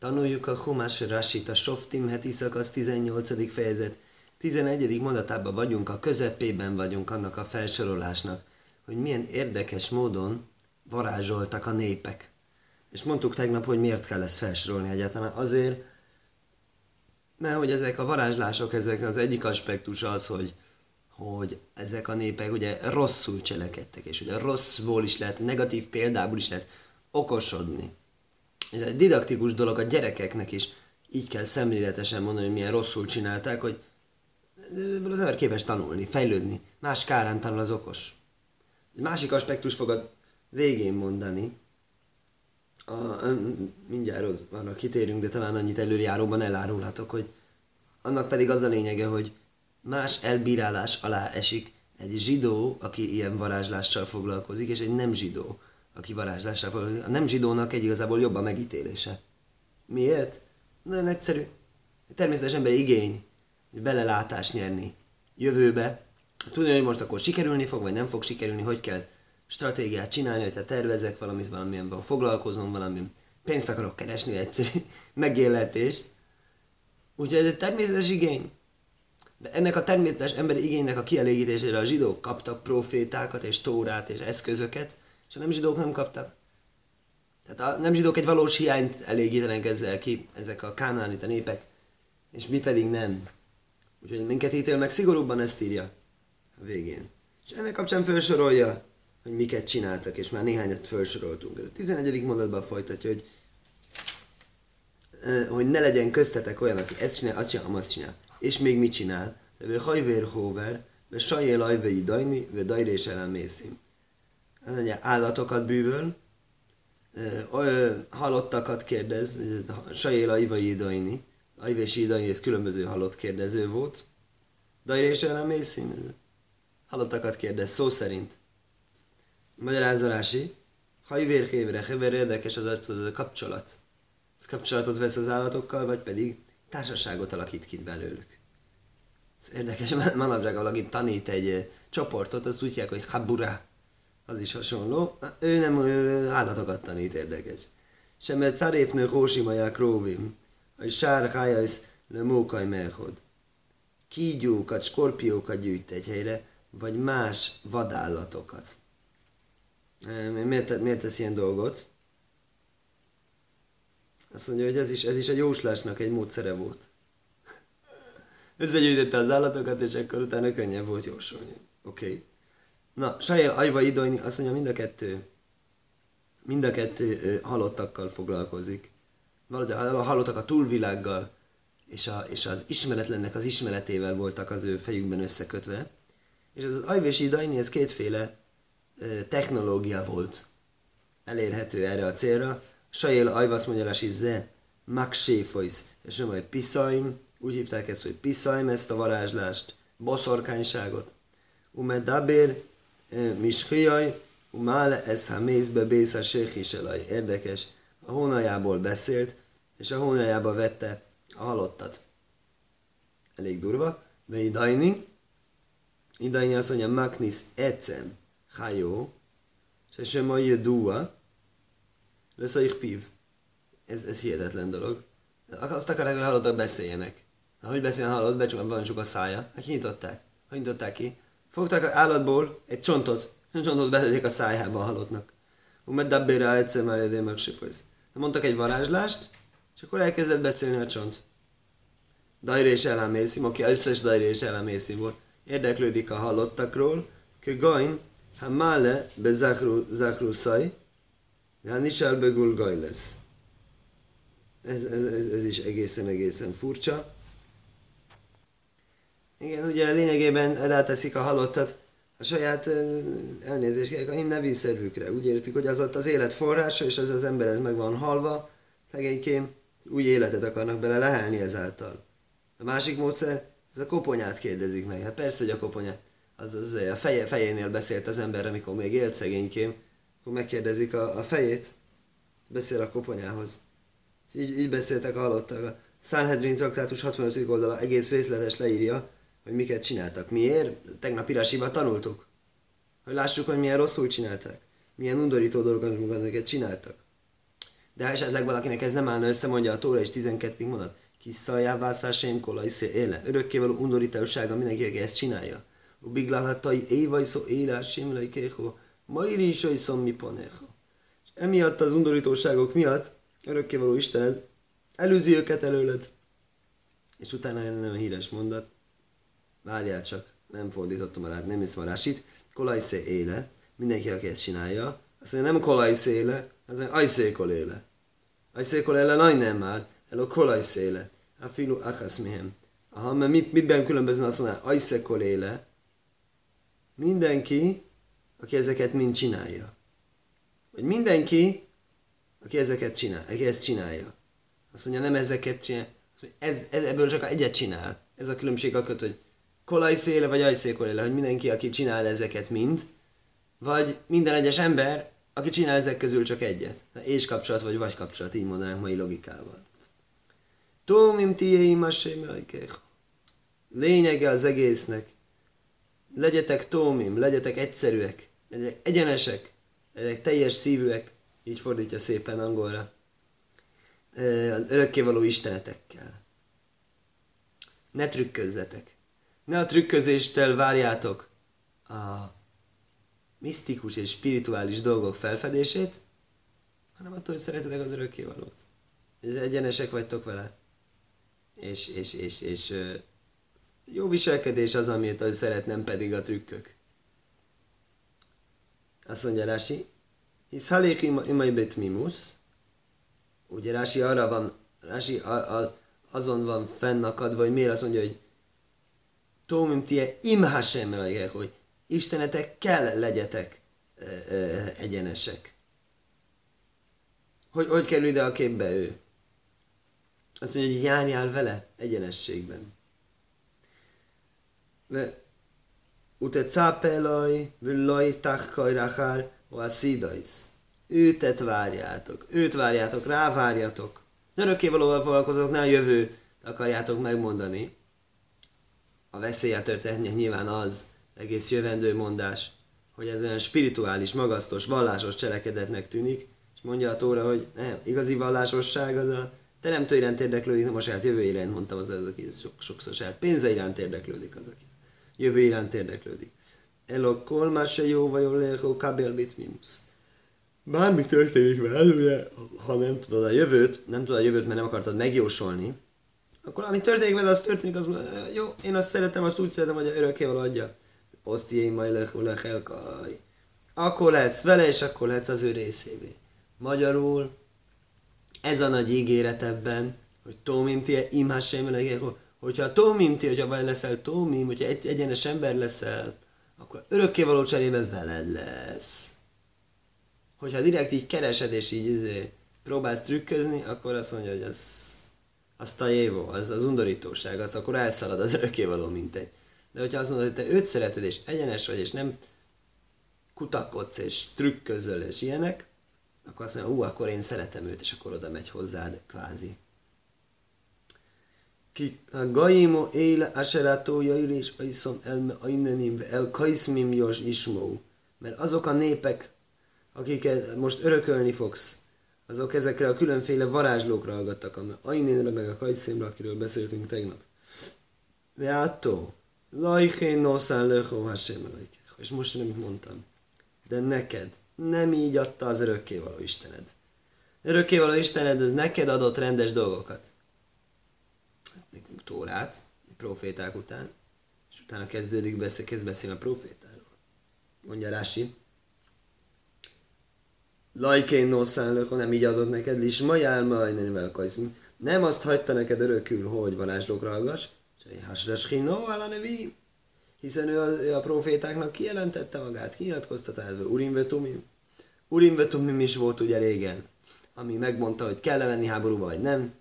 Tanuljuk a Humás Rasit, a Softim heti szakasz 18. fejezet. 11. mondatában vagyunk, a közepében vagyunk annak a felsorolásnak, hogy milyen érdekes módon varázsoltak a népek. És mondtuk tegnap, hogy miért kell ezt felsorolni egyáltalán. Azért, mert hogy ezek a varázslások, ezek az egyik aspektus az, hogy, hogy ezek a népek ugye rosszul cselekedtek, és ugye rosszból is lehet, negatív példából is lehet okosodni. Ez egy didaktikus dolog a gyerekeknek is, így kell szemléletesen mondani, hogy milyen rosszul csinálták, hogy az ember képes tanulni, fejlődni. Más kárán tanul az okos. Egy másik aspektus fogad végén mondani, a, mindjárt arra kitérünk, de talán annyit előjáróban elárulhatok, hogy annak pedig az a lényege, hogy más elbírálás alá esik egy zsidó, aki ilyen varázslással foglalkozik, és egy nem zsidó, aki varázslással foglalkozik. A nem zsidónak egy igazából jobb a megítélése. Miért? Nagyon egyszerű. Egy természetes ember igény, egy belelátás nyerni jövőbe, tudni, hogy most akkor sikerülni fog, vagy nem fog sikerülni, hogy kell stratégiát csinálni, hogyha tervezek valamit, valamilyen foglalkozom, valamilyen pénzt akarok keresni, egyszerű megélhetést. Úgyhogy ez egy természetes igény. De ennek a természetes emberi igénynek a kielégítésére a zsidók kaptak profétákat és tórát és eszközöket, és a nem zsidók nem kaptak. Tehát a nem zsidók egy valós hiányt elégítenek ezzel ki, ezek a kánánita népek, és mi pedig nem. Úgyhogy minket ítél meg szigorúbban ezt írja a végén. És ennek kapcsán felsorolja, hogy miket csináltak, és már néhányat felsoroltunk. A 11. mondatban folytatja, hogy hogy ne legyen köztetek olyan, aki ezt csinál, azt csinál, azt csinál. És még mit csinál? Hajvér ve sajél ajvei dajni, ve dajrés ellen mészim. Mondja, állatokat bűvöl, halottakat kérdez, sajél ajvei dajni, ajvés idajni, ez különböző halott kérdező volt. Dajrés ellen mészim, halottakat kérdez, szó szerint. Magyarázolási, hajvérhévre, hever érdekes az a kapcsolat. Ez kapcsolatot vesz az állatokkal, vagy pedig társaságot alakít ki belőlük. Ez érdekes, manapság valaki tanít egy csoportot, azt úgy hívják, hogy habura. Az is hasonló. Ő nem ő állatokat tanít, érdekes. Semet caréfnő hósimaják róvim, hogy sár hájajsz le mókaj merhod. Kígyókat, skorpiókat gyűjt egy helyre, vagy más vadállatokat. Miért, miért tesz ilyen dolgot? Azt mondja, hogy ez is, ez is egy jóslásnak egy módszere volt. Összegyűjtette az állatokat, és akkor utána könnyebb volt jósolni. Oké. Okay. Na, Sajel Ajva Idojni azt mondja, mind a kettő, mind a kettő ö, halottakkal foglalkozik. Valahogy a halottak a túlvilággal, és, a, és az ismeretlennek az ismeretével voltak az ő fejükben összekötve. És az Ajvési Idajni, ez kétféle ö, technológia volt elérhető erre a célra. Sajél Ajvasz magyarás is ze, Makséfois, és nem hogy Piszaim, úgy hívták ezt, hogy Piszaim, ezt a varázslást, boszorkányságot. Ume Dabér, Miskijaj, Umále ez ha mészbe bész a séhiselaj. Érdekes, a hónajából beszélt, és a hónajába vette a halottat. Elég durva. De idajni, idajni azt mondja, Maknis ecem, hajó, és sem a dua, lesz a pív. Ez, ez hihetetlen dolog. Azt akarják, hogy halottak beszéljenek. Na, hogy beszéljen halott, becsukban csak a szája. Hát kinyitották. Hogy nyitották ki? Fogták az állatból egy csontot. Egy csontot betették a szájába a halottnak. Umed dabbére egyszer már edén meg Mondtak egy varázslást, és akkor elkezdett beszélni a csont. Dajra és ellámészim, aki összes Dajra és ellámészim volt. Érdeklődik a halottakról, que gain, ha mále be zachru szaj, hát Nisál begul gaj lesz. Ez, ez, ez, ez is egészen-egészen furcsa. Igen, ugye lényegében ráteszik a halottat a saját elnézést, a nevi szervükre. Úgy értik, hogy az ott az élet forrása, és az az ember ez meg van halva, szegénykém, új életet akarnak bele lehelni ezáltal. A másik módszer, ez a koponyát kérdezik meg. Hát persze, hogy a koponya, az, az a feje, fejénél beszélt az ember, amikor még élt szegénykém, akkor megkérdezik a, a fejét, beszél a koponyához. Így, így beszéltek a halottak. A Sanhedrin traktátus 65. oldala egész részletes leírja, hogy miket csináltak. Miért? Tegnap írásíban tanultuk. Hogy lássuk, hogy milyen rosszul csinálták. Milyen undorító dolgokat csináltak. De ha esetleg valakinek ez nem állna össze, mondja a Tóra és 12. mondat. Kis szajávvászásém kolajszé éle. Örökkévaló undorítósága mindenki, aki ezt csinálja. Ubiglalhatai évaj szó élás simlai kéhó. Mairi is oly mi ponéha. És emiatt az undorítóságok miatt örökkévaló Istened előzi őket előled. És utána jön nagyon híres mondat. Várjál csak, nem fordítottam a rá, nem iszom a rásit. Kolajszé éle. Mindenki, aki ezt csinálja. Azt mondja, nem kolajszé éle, az mondja, ajszékol éle. Ajszékol éle, nagy nem már. Elo kolajszé éle. Afilu achasz mihem. Aha, mert mit, mitben különbözne azt mondja, ajszékol éle. Mindenki, aki ezeket mind csinálja. Vagy mindenki, aki ezeket csinál, aki ezt csinálja. Azt mondja, nem ezeket csinál, ez, ez, ebből csak egyet csinál. Ez a különbség a hogy kolajszéle vagy ajszékoléle, hogy mindenki, aki csinál ezeket mind, vagy minden egyes ember, aki csinál ezek közül csak egyet. És kapcsolat vagy vagy kapcsolat, így mondanánk mai logikával. Tómim tiéim a Lényege az egésznek. Legyetek tómim, legyetek egyszerűek, legyetek egyenesek, legyetek teljes szívűek, így fordítja szépen angolra, az örökkévaló istenetekkel. Ne trükközzetek. Ne a trükközéstől várjátok a misztikus és spirituális dolgok felfedését, hanem attól, hogy szeretitek az örökkévalót. És egyenesek vagytok vele. És, és, és, és jó viselkedés az, amit ő szeret, nem pedig a trükkök. Azt mondja Rási, hisz halék imai bet ugye Rási arra van, Rási a, a, azon van fennakadva, hogy miért azt mondja, hogy Tómim tie imhásem hogy Istenetek kell legyetek e, e, egyenesek. Hogy, hogy kerül ide a képbe ő? Azt mondja, hogy járjál vele egyenességben. Ute cápelaj, villaj, tachkaj, rachár, a szídaisz. Őtet várjátok, őt várjátok, rávárjatok. Örökkévalóval foglalkozok, ne a jövő akarjátok megmondani. A veszélye történetnek nyilván az, egész jövendő mondás, hogy ez olyan spirituális, magasztos, vallásos cselekedetnek tűnik, és mondja a Tóra, hogy nem, igazi vallásosság az a teremtő iránt érdeklődik, nem a saját jövő iránt mondtam, az az, aki sok, sokszor saját pénze iránt érdeklődik az, aki jövő iránt érdeklődik. Elokol már se jó vagy jól kabel bit mimus. Bármi történik veled, ugye, ha nem tudod a jövőt, nem tudod a jövőt, mert nem akartad megjósolni, akkor ami történik vele, az történik, az jó, én azt szeretem, azt úgy szeretem, hogy a örökkéval adja. Osztiai majd elkaj. Akkor lehetsz vele, és akkor lehetsz az ő részévé. Magyarul ez a nagy ígéret ebben, hogy Tómim tie imhásem hogyha Tómim tie, hogyha leszel Tómim, hogyha egy, egyenes ember leszel, akkor örökkévaló cserében veled lesz. Hogyha direkt így keresed és így izé, próbálsz trükközni, akkor azt mondja, hogy az, tajévó, az az undorítóság, az akkor elszalad az örökkévaló mintegy. De hogyha azt mondod, hogy te őt szereted, és egyenes vagy, és nem kutakodsz, és trükközöl, és ilyenek, akkor azt mondja, ú, akkor én szeretem őt, és akkor oda megy hozzád, kvázi. Ki a gaimo éle aserátó jair és aiszom elme ainenim el kaiszmim jos ismó. Mert azok a népek, akiket most örökölni fogsz, azok ezekre a különféle varázslókra hallgattak, a ainénre meg a kajszémre, akiről beszéltünk tegnap. Veátó, lajhén noszán löhó hasem És most nem mondtam. De neked nem így adta az örökkévaló Istened. Örökkévaló Istened, ez neked adott rendes dolgokat. Hát nekünk Tórát, proféták után, és utána kezdődik, beszél, kezd beszélni a profétáról. Mondja Rási, Lajkén noszán nem így adott neked, lis majál majnenivel kajszmi. Nem azt hagyta neked örökül, hogy varázslókra hallgass, no, nevi. Hiszen ő a, ő a profétáknak kijelentette magát, kinyilatkoztatta, hogy Urim Vetumim. Urim Vetumim is volt ugye régen, ami megmondta, hogy kell-e menni háborúba, vagy nem.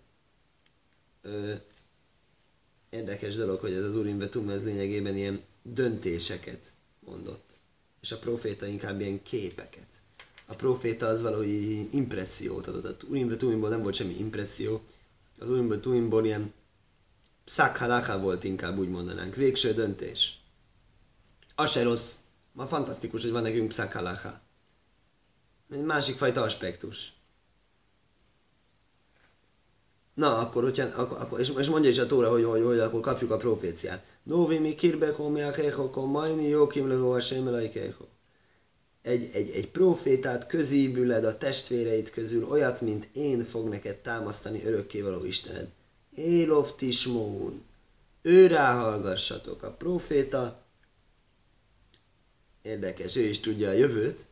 Ö, érdekes dolog, hogy ez az Urim Vetum, ez lényegében ilyen döntéseket mondott. És a proféta inkább ilyen képeket a proféta az valahogy impressziót adott. A Urimbe Tumimból nem volt semmi impresszió, az Urimbe Tumimból ilyen szakhalacha volt inkább úgy mondanánk, végső döntés. Az se rossz. Ma fantasztikus, hogy van nekünk pszakhalacha. Egy másik fajta aspektus. Na, akkor, hogyha, akkor és, és mondja is a tóra, hogy, hogy, hogy akkor kapjuk a proféciát. Novi mi kirbecho mi a majni jókim lehó a egy, egy, egy profétát közébüled a testvéreit közül, olyat, mint én fog neked támasztani örökkévaló Istened. Élov tismón, ő ráhallgassatok. A proféta, érdekes, ő is tudja a jövőt,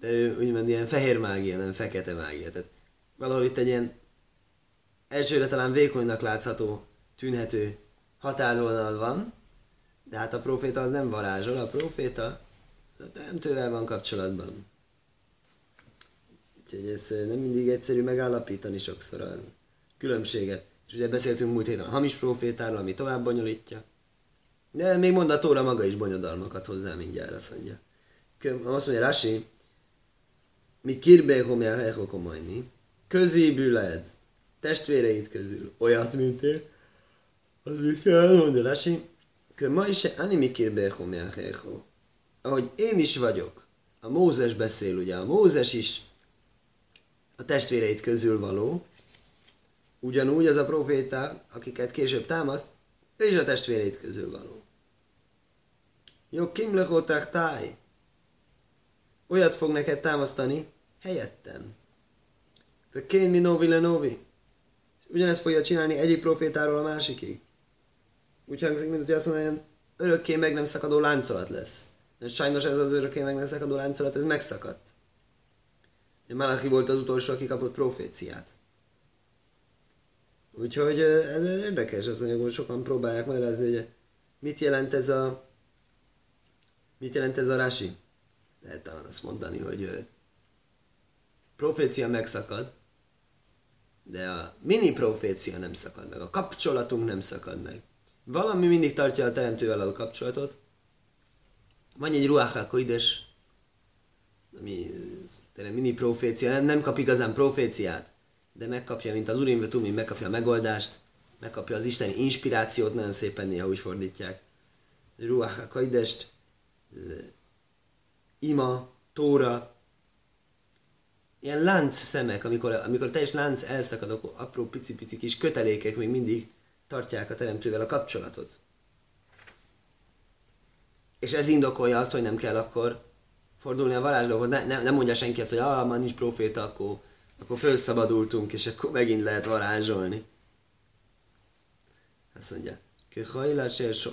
de ő úgymond ilyen fehér mágia, nem fekete mágia. Tehát valahol itt egy ilyen elsőre talán vékonynak látszható, tűnhető határvonal van, de hát a proféta az nem varázsol, a proféta a teremtővel van kapcsolatban. Úgyhogy ez nem mindig egyszerű megállapítani sokszor a különbséget. És ugye beszéltünk múlt héten a hamis profétáról, ami tovább bonyolítja. De még mondatóra maga is bonyodalmakat hozzá mindjárt, azt mondja. Azt mondja Rasi, mi kirbe homja hechokomajni, közébüled testvéreid közül olyat, mint én, az mit kell, mondja Rasi, ma is se animi kirbe homja ahogy én is vagyok. A Mózes beszél, ugye, a Mózes is a testvéreit közül való, ugyanúgy az a proféta, akiket később támaszt, ő is a testvéreit közül való. Jó, kim táj. Olyat fog neked támasztani helyettem. Kén mi novi le novi. Ugyanezt fogja csinálni egyik profétáról a másikig. Úgy hangzik, mint hogy azt mondaná, örökké meg nem szakadó láncolat lesz. Sajnos ez az örökké meg nem szakadó láncolat, ez megszakadt. Malachi volt az utolsó, aki kapott proféciát. Úgyhogy ez érdekes az anyag, sokan próbálják magyarázni, hogy mit jelent ez a mit jelent ez a rási? Lehet talán azt mondani, hogy profécia megszakad, de a mini profécia nem szakad meg, a kapcsolatunk nem szakad meg. Valami mindig tartja a teremtővel a kapcsolatot, van egy Ruach HaKoides, ami tényleg mini profécia, nem, nem kap igazán proféciát, de megkapja, mint az Urim Tumim, megkapja a megoldást, megkapja az isteni inspirációt, nagyon szépen néha úgy fordítják. Ruach HaKoidest, ima, tóra, ilyen lánc szemek, amikor, amikor teljes lánc elszakad, akkor apró pici-pici kis kötelékek még mindig tartják a teremtővel a kapcsolatot. És ez indokolja azt, hogy nem kell akkor fordulni a varázslókhoz. Ne, ne, nem mondja senki azt, hogy ah, már nincs proféta, akkor, akkor felszabadultunk, és akkor megint lehet varázsolni. Azt mondja, Kehajla serso.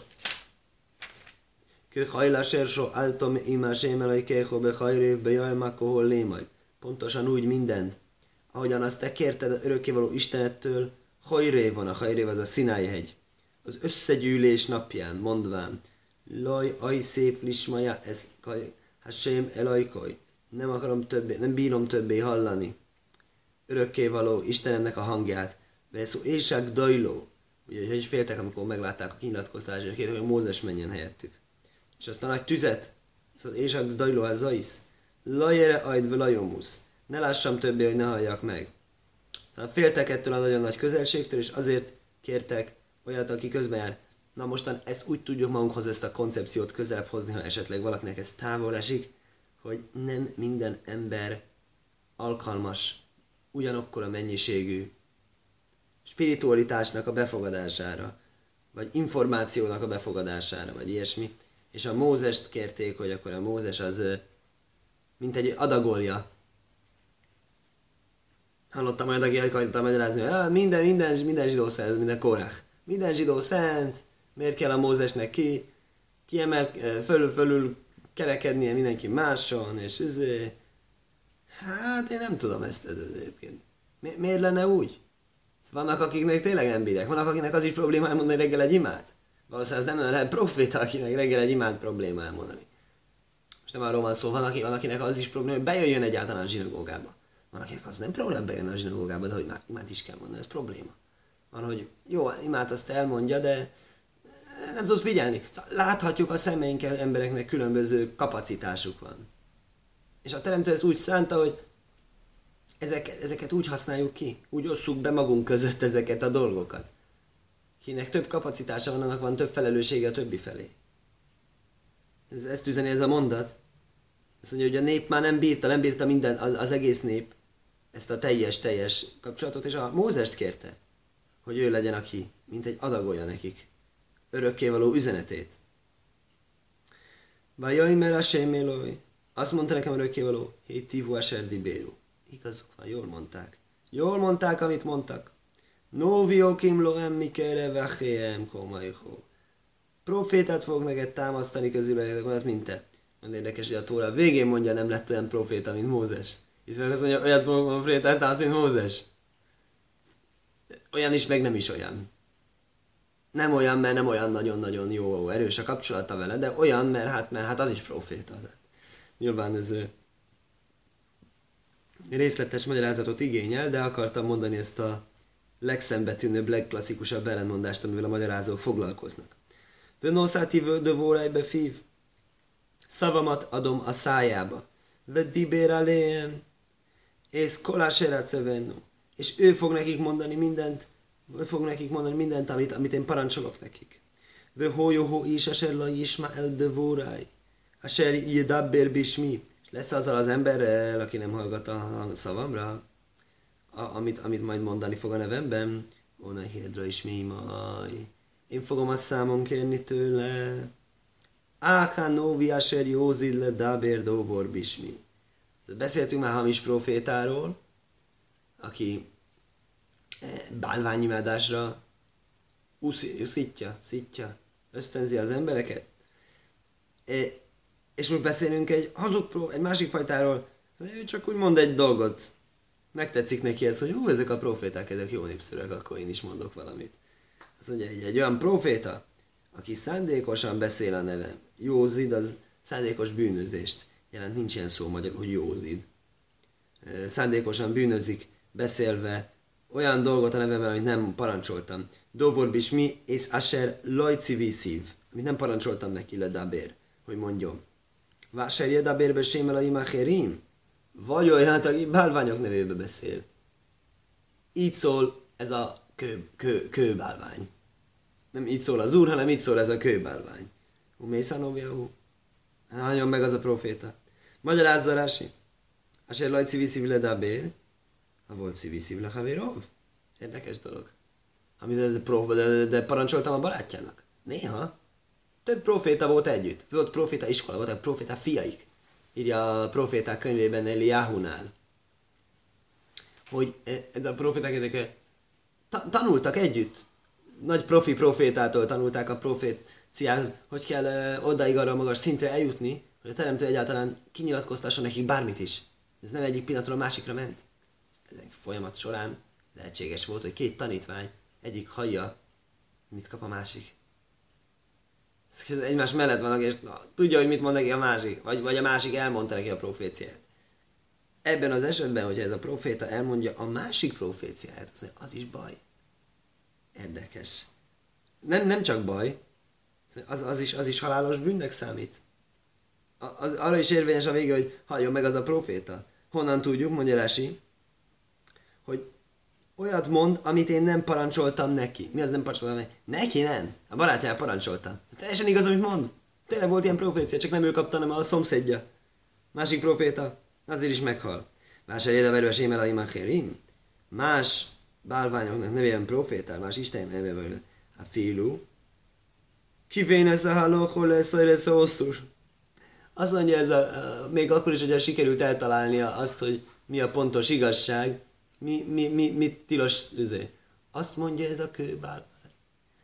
Kehajla serso altom ima sémelai keho behajrév bejajmakó lémaj. Pontosan úgy mindent, ahogyan azt te kérted örökkévaló Istenettől, hajrév van, a hajrév az a Sinai hegy. Az összegyűlés napján, mondván, Laj, aj szép lismaja, ez kaj, Hashem elajkoj. Nem akarom többé, nem bírom többé hallani. Örökkévaló Istenemnek a hangját. Veszó éjság dajló. Ugye, hogy féltek, amikor meglátták a kértek, hogy Mózes menjen helyettük. És azt a nagy tüzet, az éjság dajló az zaisz. Lajere ajd lajomusz. Ne lássam többé, hogy ne halljak meg. Szóval féltek ettől a nagyon nagy közelségtől, és azért kértek olyat, aki közben jár. Na mostan ezt úgy tudjuk magunkhoz ezt a koncepciót közelebb hozni, ha esetleg valakinek ez távol esik, hogy nem minden ember alkalmas ugyanakkor a mennyiségű spiritualitásnak a befogadására, vagy információnak a befogadására, vagy ilyesmi. És a Mózest kérték, hogy akkor a Mózes az mint egy adagolja. Hallottam olyan, aki akarta magyarázni, hogy minden, minden, minden zsidó szent, minden korák. Minden zsidó szent, miért kell a Mózesnek ki, kiemel, eh, fölül, fölül kerekednie mindenki máson, és ez, hát én nem tudom ezt, ez egyébként. Mi, miért lenne úgy? Vannak, akiknek tényleg nem bírják. Vannak, akinek az is probléma elmondani reggel egy imát. Valószínűleg ez nem lehet proféta, akinek reggel egy imát probléma elmondani. Most nem arról van szó, van, aki, van akinek az is probléma, hogy bejöjjön egyáltalán a zsinagógába. Van, akinek az nem probléma bejön a zsinagógába, de hogy imát is kell mondani, ez probléma. Van, hogy jó, imát azt elmondja, de nem tudsz figyelni. Szóval láthatjuk a szemeinkkel embereknek különböző kapacitásuk van. És a teremtő ez úgy szánta, hogy ezeket, ezeket úgy használjuk ki, úgy osszuk be magunk között ezeket a dolgokat. Kinek több kapacitása van, annak van több felelőssége a többi felé. Ez, ezt üzeni ez a mondat. Azt mondja, hogy a nép már nem bírta, nem bírta minden, az, az egész nép ezt a teljes-teljes kapcsolatot, és a Mózest kérte. hogy ő legyen, aki mint egy adagolja nekik örökkévaló üzenetét. Vajaj, mert a sémélói. Azt mondta nekem örökkévaló, hé tivu aserdi béru. Igazuk van, jól mondták. Jól mondták, amit mondtak. Noviokim lo emmi kere vachéem komajhó. Profétát fog neked támasztani közül, mint te. Nagyon érdekes, hogy a Tóra végén mondja, nem lett olyan proféta, mint Mózes. Hisz meg azt mondja, olyat profétát támasztani, mint Mózes. Olyan is, meg nem is olyan. Nem olyan, mert nem olyan nagyon-nagyon jó, erős a kapcsolata vele, de olyan, mert hát, mert hát az is proféta. Nyilván ez részletes magyarázatot igényel, de akartam mondani ezt a legszembetűnőbb, legklasszikusabb ellenmondást, amivel a magyarázók foglalkoznak. Vönoszáti vödövórájbe fív. Szavamat adom a szájába. Veddibér aléem. És kolásérát És ő fog nekik mondani mindent, fog nekik mondani mindent, amit, amit én parancsolok nekik. Ve hójóhó is, aser la isma el devóráj. Aser yedabber bismi. Lesz azzal az emberrel, aki nem hallgat a szavamra, a, amit, amit majd mondani fog a nevemben. Ona hiedra is mi maj. Én fogom a számon kérni tőle. Áhá novi aser józid le daber dovor bismi. Beszéltünk már hamis profétáról, aki bálványimádásra uszítja, szítja, ösztönzi az embereket. E, és most beszélünk egy hazug pró, egy másik fajtáról, ő csak úgy mond egy dolgot. Megtetszik neki ez, hogy hú, ezek a proféták, ezek jó népszerűek, akkor én is mondok valamit. Azt mondja, egy, egy olyan proféta, aki szándékosan beszél a nevem. Józid, az szándékos bűnözést jelent, nincs ilyen szó magyar, hogy józid. Szándékosan bűnözik, beszélve olyan dolgot a nevemben, amit nem parancsoltam. Dovor mi és asher lojci viszív, amit nem parancsoltam neki le dabér, hogy mondjon. Vásár jedabérbe sémel a imacherim, vagy olyan, aki bálványok nevébe beszél. Így szól ez a kő, kő, kőbálvány. Nem így szól az úr, hanem így szól ez a kőbálvány. Umészánovjahu. Nagyon meg az a proféta. Magyarázza Rási. Asher lajci viszi le dabér, a volt szívi a Havérov. Érdekes dolog. Amit de, de, de, de, parancsoltam a barátjának. Néha. Több proféta volt együtt. Volt proféta iskola, volt a proféta fiaik. Írja a proféták könyvében Eliáhunál. Hogy e, ez a proféták ezek ta, tanultak együtt. Nagy profi profétától tanulták a proféciát, hogy kell e, odaig arra a magas szintre eljutni, hogy a teremtő egyáltalán kinyilatkoztasson nekik bármit is. Ez nem egyik pillanatról a másikra ment ezek folyamat során lehetséges volt, hogy két tanítvány, egyik hallja, mit kap a másik. Ez egymás mellett vannak, és na, tudja, hogy mit mond neki a másik, vagy, vagy a másik elmondta neki a proféciát. Ebben az esetben, hogyha ez a proféta elmondja a másik proféciát, az, az is baj. Érdekes. Nem, nem csak baj, az, az, is, az is halálos bűnnek számít. Az, arra is érvényes a vége, hogy halljon meg az a proféta. Honnan tudjuk, mondja hogy olyat mond, amit én nem parancsoltam neki. Mi az nem parancsoltam neki? Neki nem. A barátjára parancsoltam. Teljesen igaz, amit mond. Tényleg volt ilyen profécia, csak nem ő kapta, hanem a szomszédja. Másik proféta, azért is meghal. Vásárjél a verős émel a Más bálványoknak nevében profétál, más Isten nevében a fiú. Kivén ez a halóhol lesz, lesz hosszúr. Azt mondja, ez a, még akkor is, hogy sikerült eltalálnia azt, hogy mi a pontos igazság, mi, mi, mi, mi tilos üzé? Azt mondja ez a kőbálvány,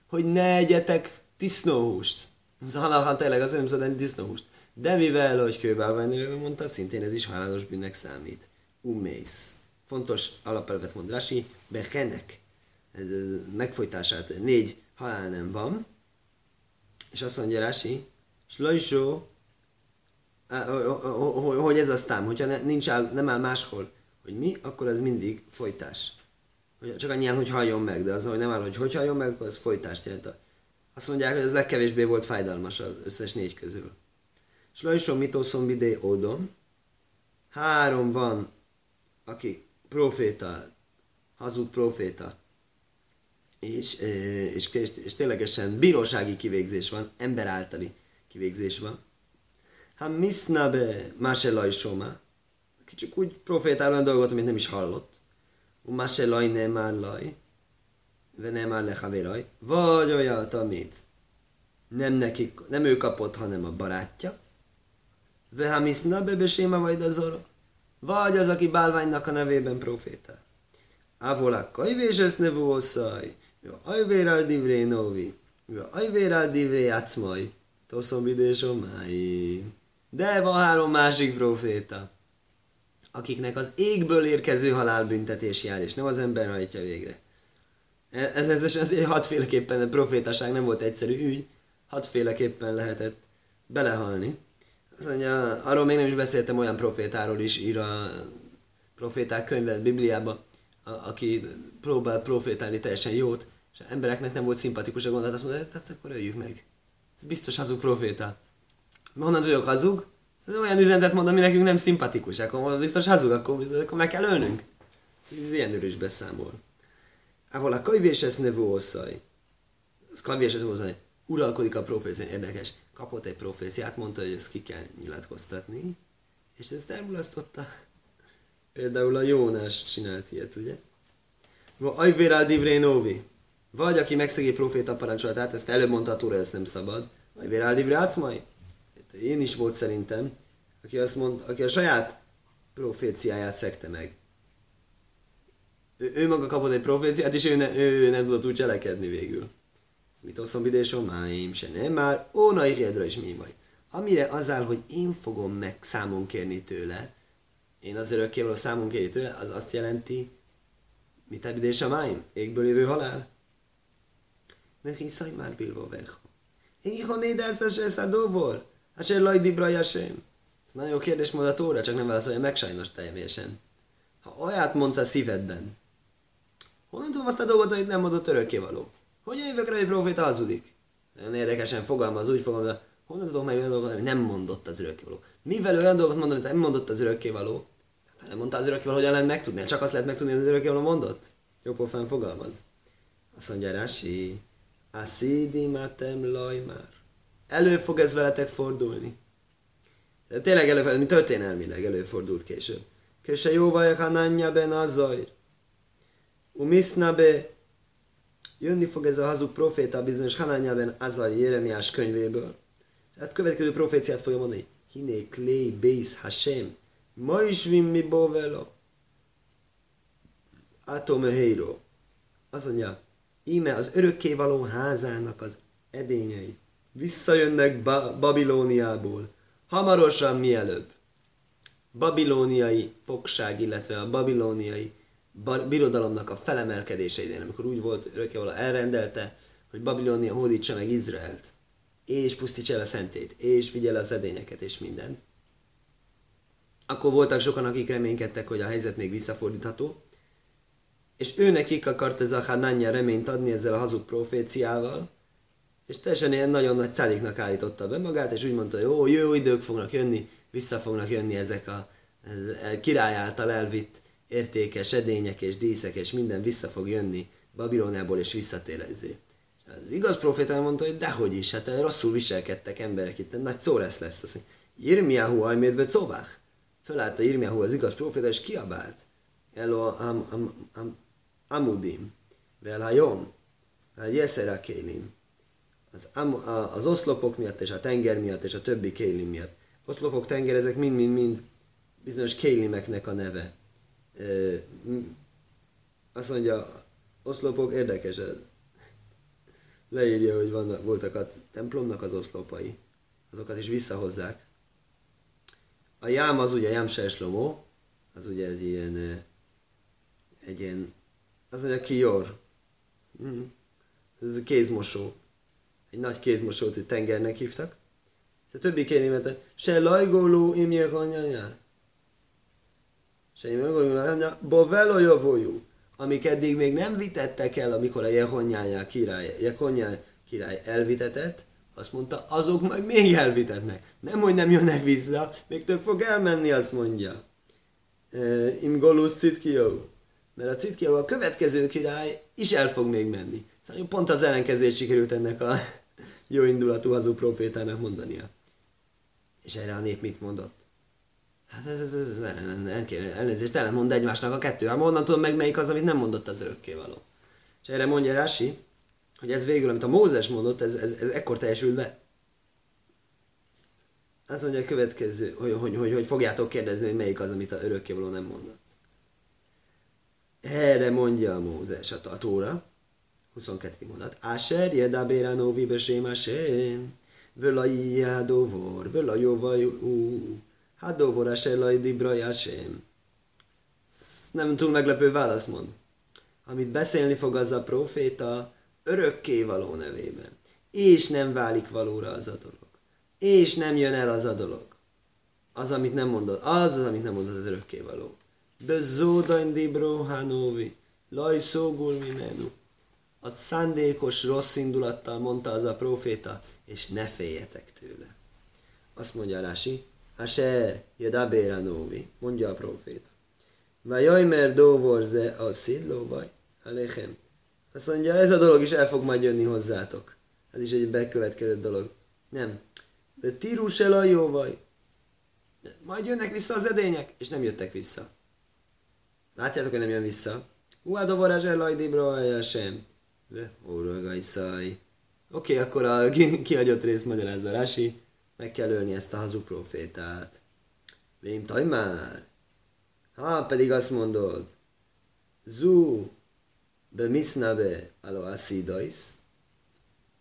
hogy ne egyetek disznóhúst. Az halahan tényleg azért nem szabad disznóhúst. De mivel, hogy kőbálványról mondta, szintén ez is halálos bűnnek számít. Umész. Fontos alapelvet mond Rasi, behenek. Megfojtását négy halál nem van. És azt mondja Rasi, slajsó, hogy ez aztán, hogyha nincs áll, nem áll máshol, hogy mi, akkor ez mindig folytás. Csak annyian, hogy halljon meg, de az, hogy nem áll, hogy hogy halljon meg, akkor az folytást jelent. Azt mondják, hogy ez legkevésbé volt fájdalmas az összes négy közül. Slajsom mitószom bidé ódom. Három van, aki proféta, hazug proféta, és, és, és, és ténylegesen bírósági kivégzés van, ember általi kivégzés van. Ha misznabe máselajsoma, aki csak úgy profétál olyan dolgot, amit nem is hallott. Umase laj nem laj. nem áll le vagy olyat, amit nem, neki, nem ő kapott, hanem a barátja, Vehamiszna bebeséma vagy azor, vagy az, aki bálványnak a nevében profétál. Ávolá kajvés ezt nevú oszaj, ajvérál divré novi, ajvérál divré játszmaj, toszom vidés De van három másik proféta, akiknek az égből érkező halálbüntetés jár, és nem az ember hajtja végre. Ez, ez, ez azért hatféleképpen a profétaság nem volt egyszerű ügy, hatféleképpen lehetett belehalni. Azt mondja, arról még nem is beszéltem, olyan profétáról is ír a proféták könyve Bibliában, a, aki próbál profétálni teljesen jót, és az embereknek nem volt szimpatikus a gondolat, azt mondja, hát akkor öljük meg. Ez biztos hazug proféta. Honnan tudjuk hazug? Ez olyan üzenetet mond, ami nekünk nem szimpatikus. Akkor biztos hazug, akkor, biztos, akkor meg kell ölnünk. Ez ilyen is beszámol. Ával a kajvés ez nevű oszaj. Kajvés ez oszaj. Uralkodik a profécia. Érdekes. Kapott egy proféciát, mondta, hogy ezt ki kell nyilatkoztatni. És ezt elmulasztotta. Például a Jónás csinált ilyet, ugye? Ajvérál divré novi. Vagy aki megszegi proféta parancsolatát, ezt előbb mondta a Tóra, ezt nem szabad. Ajvérál divré átszmai. Én is volt szerintem, aki azt mond, aki a saját proféciáját szekte meg. Ő, ő maga kapott egy proféciát, és ő, ne, ő nem tudott úgy cselekedni végül. Ez mit oszom vidésom, máim, se nem már, óna irjedra is mi majd. Amire az áll, hogy én fogom meg számon kérni tőle, én az örökkévaló számon kérni tőle, az azt jelenti, mit ebidés a máim? Égből jövő halál? Mert hiszaj már bilvó vecho. Én ihon édesz a. Hát se laj dibra sem. Ez nagyon jó kérdés a tóra, csak nem válaszolja meg sajnos teljesen. Ha olyat mondsz a szívedben, honnan tudom azt a dolgot, hogy nem mondott örökkévaló? Hogy jövök rá, hogy proféta hazudik? Nagyon érdekesen fogalmaz, úgy fogalmaz, honnan tudom meg olyan dolgot, hogy nem mondott az örökkévaló? Mivel olyan dolgot mondom, hogy nem mondott az örökkévaló? Hát nem mondta az örökkévaló, hogyan lehet megtudni? Csak azt lehet megtudni, hogy az örökkévaló mondott? Jó pofán fogalmaz. Azt mondja Rási, Asidi matem lajmár elő fog ez veletek fordulni. De tényleg előfordult, mi történelmileg előfordult később. Köse jóvaj hananya ben azajr. Umiszna be jönni fog ez a hazug proféta bizonyos Hananya ben Azaj Jeremiás könyvéből. Ezt következő proféciát fogja mondani. Hiné klei beis Hashem. Ma is mi bovelo. Atome heiro. Azt mondja, íme az örökkévaló házának az edényei visszajönnek ba- Babilóniából. Hamarosan mielőbb. Babilóniai fogság, illetve a babilóniai birodalomnak a felemelkedése idején, amikor úgy volt, örökkévaló elrendelte, hogy Babilónia hódítsa meg Izraelt, és pusztítsa el a szentét, és vigye le az edényeket, és mindent. Akkor voltak sokan, akik reménykedtek, hogy a helyzet még visszafordítható, és ő nekik akart ez a Hananya reményt adni ezzel a hazug proféciával, és teljesen ilyen nagyon nagy szállíknak állította be magát, és úgy mondta, hogy jó, jó idők fognak jönni, vissza fognak jönni ezek a király által elvitt értékes edények és díszek, és minden vissza fog jönni Babilóniából, és visszatérezni. Az igaz proféta mondta, hogy dehogy is, hát rosszul viselkedtek emberek, itt nagy szóresz lesz. Azt mondja, Irmiahu ajmédve szobák. Fölállta Irmiahu az igaz proféta, és kiabált. Elo am, am, am, amudim, vel jeszer kélim az, az oszlopok miatt, és a tenger miatt, és a többi kélim miatt. Oszlopok, tenger, ezek mind-mind-mind bizonyos kélimeknek a neve. E, azt mondja, oszlopok érdekes, leírja, hogy vannak, voltak a templomnak az oszlopai, azokat is visszahozzák. A jám az ugye jám Serslomó, az ugye ez ilyen, egy ilyen, az mondja kior, mm. ez a kézmosó egy nagy kézmosót egy tengernek hívtak, és a többi kérémete, se lajgoló imje hanyanya, se imje hanyanya, bovelo javójú, amik eddig még nem vitettek el, amikor a Jehonyája király, Jehonyá király elvitetett, azt mondta, azok majd még elvitetnek. Nem, hogy nem jönnek vissza, még több fog elmenni, azt mondja. Im golus citkió. Mert a citkió a következő király is el fog még menni. Szóval pont az ellenkezőt sikerült ennek a jó indulatú hazú profétának mondania. És erre a nép mit mondott? Hát ez, ez, ez, ez elnézést, ellentmond egymásnak a kettő. Hát onnan tudom meg, melyik az, amit nem mondott az örökkévaló. És erre mondja Rási, hogy ez végül, amit a Mózes mondott, ez, ez, ez ekkor teljesült be. Azt mondja a következő, hogy, hogy, hogy, hogy fogjátok kérdezni, hogy melyik az, amit a örökkévaló nem mondott. Erre mondja a Mózes a Tóra, 22. mondat. Asher jedabéránó vibesém asém, völa jádóvor, völa jóvaj ú, hádóvor asher laj dibraj asém. Nem túl meglepő válasz mond. Amit beszélni fog az a proféta örökké való nevében. És nem válik valóra az a dolog. És nem jön el az a dolog. Az, amit nem mondod, az az, amit nem mondod az örökké való. Bezódain dibro hanovi, laj szógul mimenu. A szándékos rossz indulattal mondta az a proféta, és ne féljetek tőle. Azt mondja Rási, Asher, Jedabéranóvi, mondja a proféta. Vajajmer dóvorze a szidlóvaj, alechem. Azt mondja, ez a dolog is el fog majd jönni hozzátok. Ez is egy bekövetkezett dolog. Nem. De tírus el a jóvaj. Majd jönnek vissza az edények, és nem jöttek vissza. Látjátok, hogy nem jön vissza? Uádó varázs el lajdibra de, órolgai szaj. Oké, akkor a kihagyott részt magyarázza Rási, meg kell ölni ezt a hazug profétát. Vém taj már? Ha, pedig azt mondod, Zu, bemisnabe, alo asidais,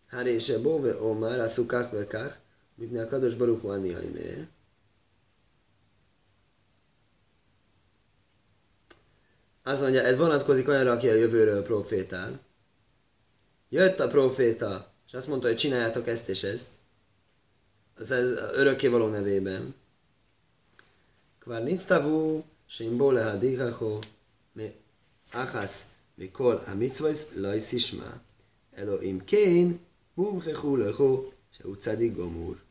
Harése bove omar, aszukach vekach, mipne a kados baruch van jajmér. Azt mondja, ez vonatkozik olyanra, aki a jövőről profétál jött a proféta, és azt mondta, hogy csináljátok ezt és ezt, az ez örökkévaló nevében. Kvár nisztavú, simbo lehadihacho, mi achasz, mikol amicvajsz, lajsz ismá. Elohim kén, mumhechu leho, se utcádi gomúr.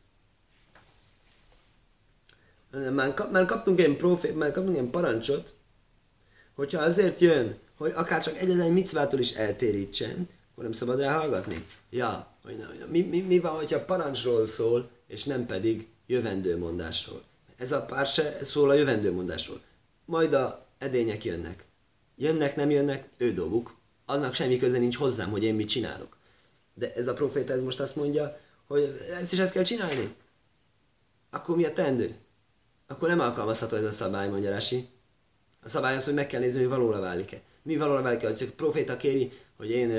Már, kap, már kaptunk egy profét, már kaptunk egy parancsot, hogyha azért jön, hogy akár csak egyetlen micvától is eltérítsen, akkor nem szabad rá hallgatni. Ja, hogy mi, mi, mi van, hogyha parancsról szól, és nem pedig jövendőmondásról. Ez a pár se szól a jövendőmondásról majd a edények jönnek. Jönnek, nem jönnek, ő dolguk. Annak semmi köze nincs hozzám, hogy én mit csinálok. De ez a proféta ez most azt mondja, hogy ezt is ezt kell csinálni. Akkor mi a tendő? Akkor nem alkalmazható ez a szabály, mondja Rasi. A szabály az, hogy meg kell nézni, hogy valóra válik-e. Mi valóra válik-e? Hogy csak a proféta kéri, hogy én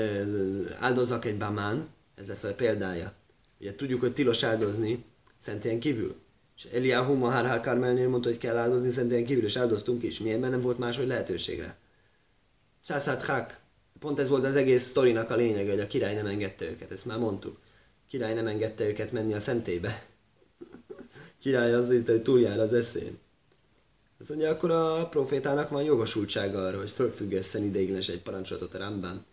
áldozzak egy bamán, ez lesz a példája. Ugye tudjuk, hogy tilos áldozni szentén kívül. És Eliyahu Mahar Karmelnél mondta, hogy kell áldozni, szerintem kívül is áldoztunk is. Miért? Mert nem volt máshogy lehetőségre. Sászát Hak. Pont ez volt az egész sztorinak a lényeg, hogy a király nem engedte őket, ezt már mondtuk. A király nem engedte őket menni a szentébe. király az itt, hogy túljár az eszén. Azt mondja, akkor a profétának van jogosultsága arra, hogy fölfüggesszen ideiglenes egy parancsolatot a Rambán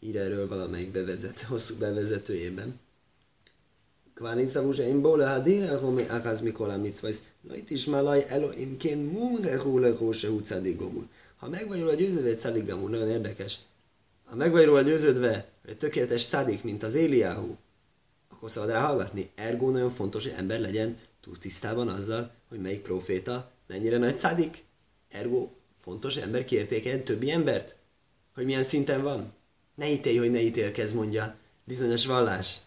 ír erről valamelyik bevezető, hosszú bevezetőjében. Kvárin szavúzsa én bóla hadire homi akaz mikola mitzvajsz. Na itt is már laj Elohim kén mumre húle kóse húcadigomul. Ha meg vagy róla győződve, egy cadigamul, nagyon érdekes. Ha meg vagy róla győződve, hogy tökéletes cadik, mint az Éliáhu, akkor szabad rá hallgatni. Ergo nagyon fontos, hogy ember legyen túl tisztában azzal, hogy melyik proféta mennyire nagy cadik. Ergo fontos, hogy ember kiértékeljen többi embert, hogy milyen szinten van. Ne ítélj, hogy ne ítélkezz, mondja bizonyos vallás.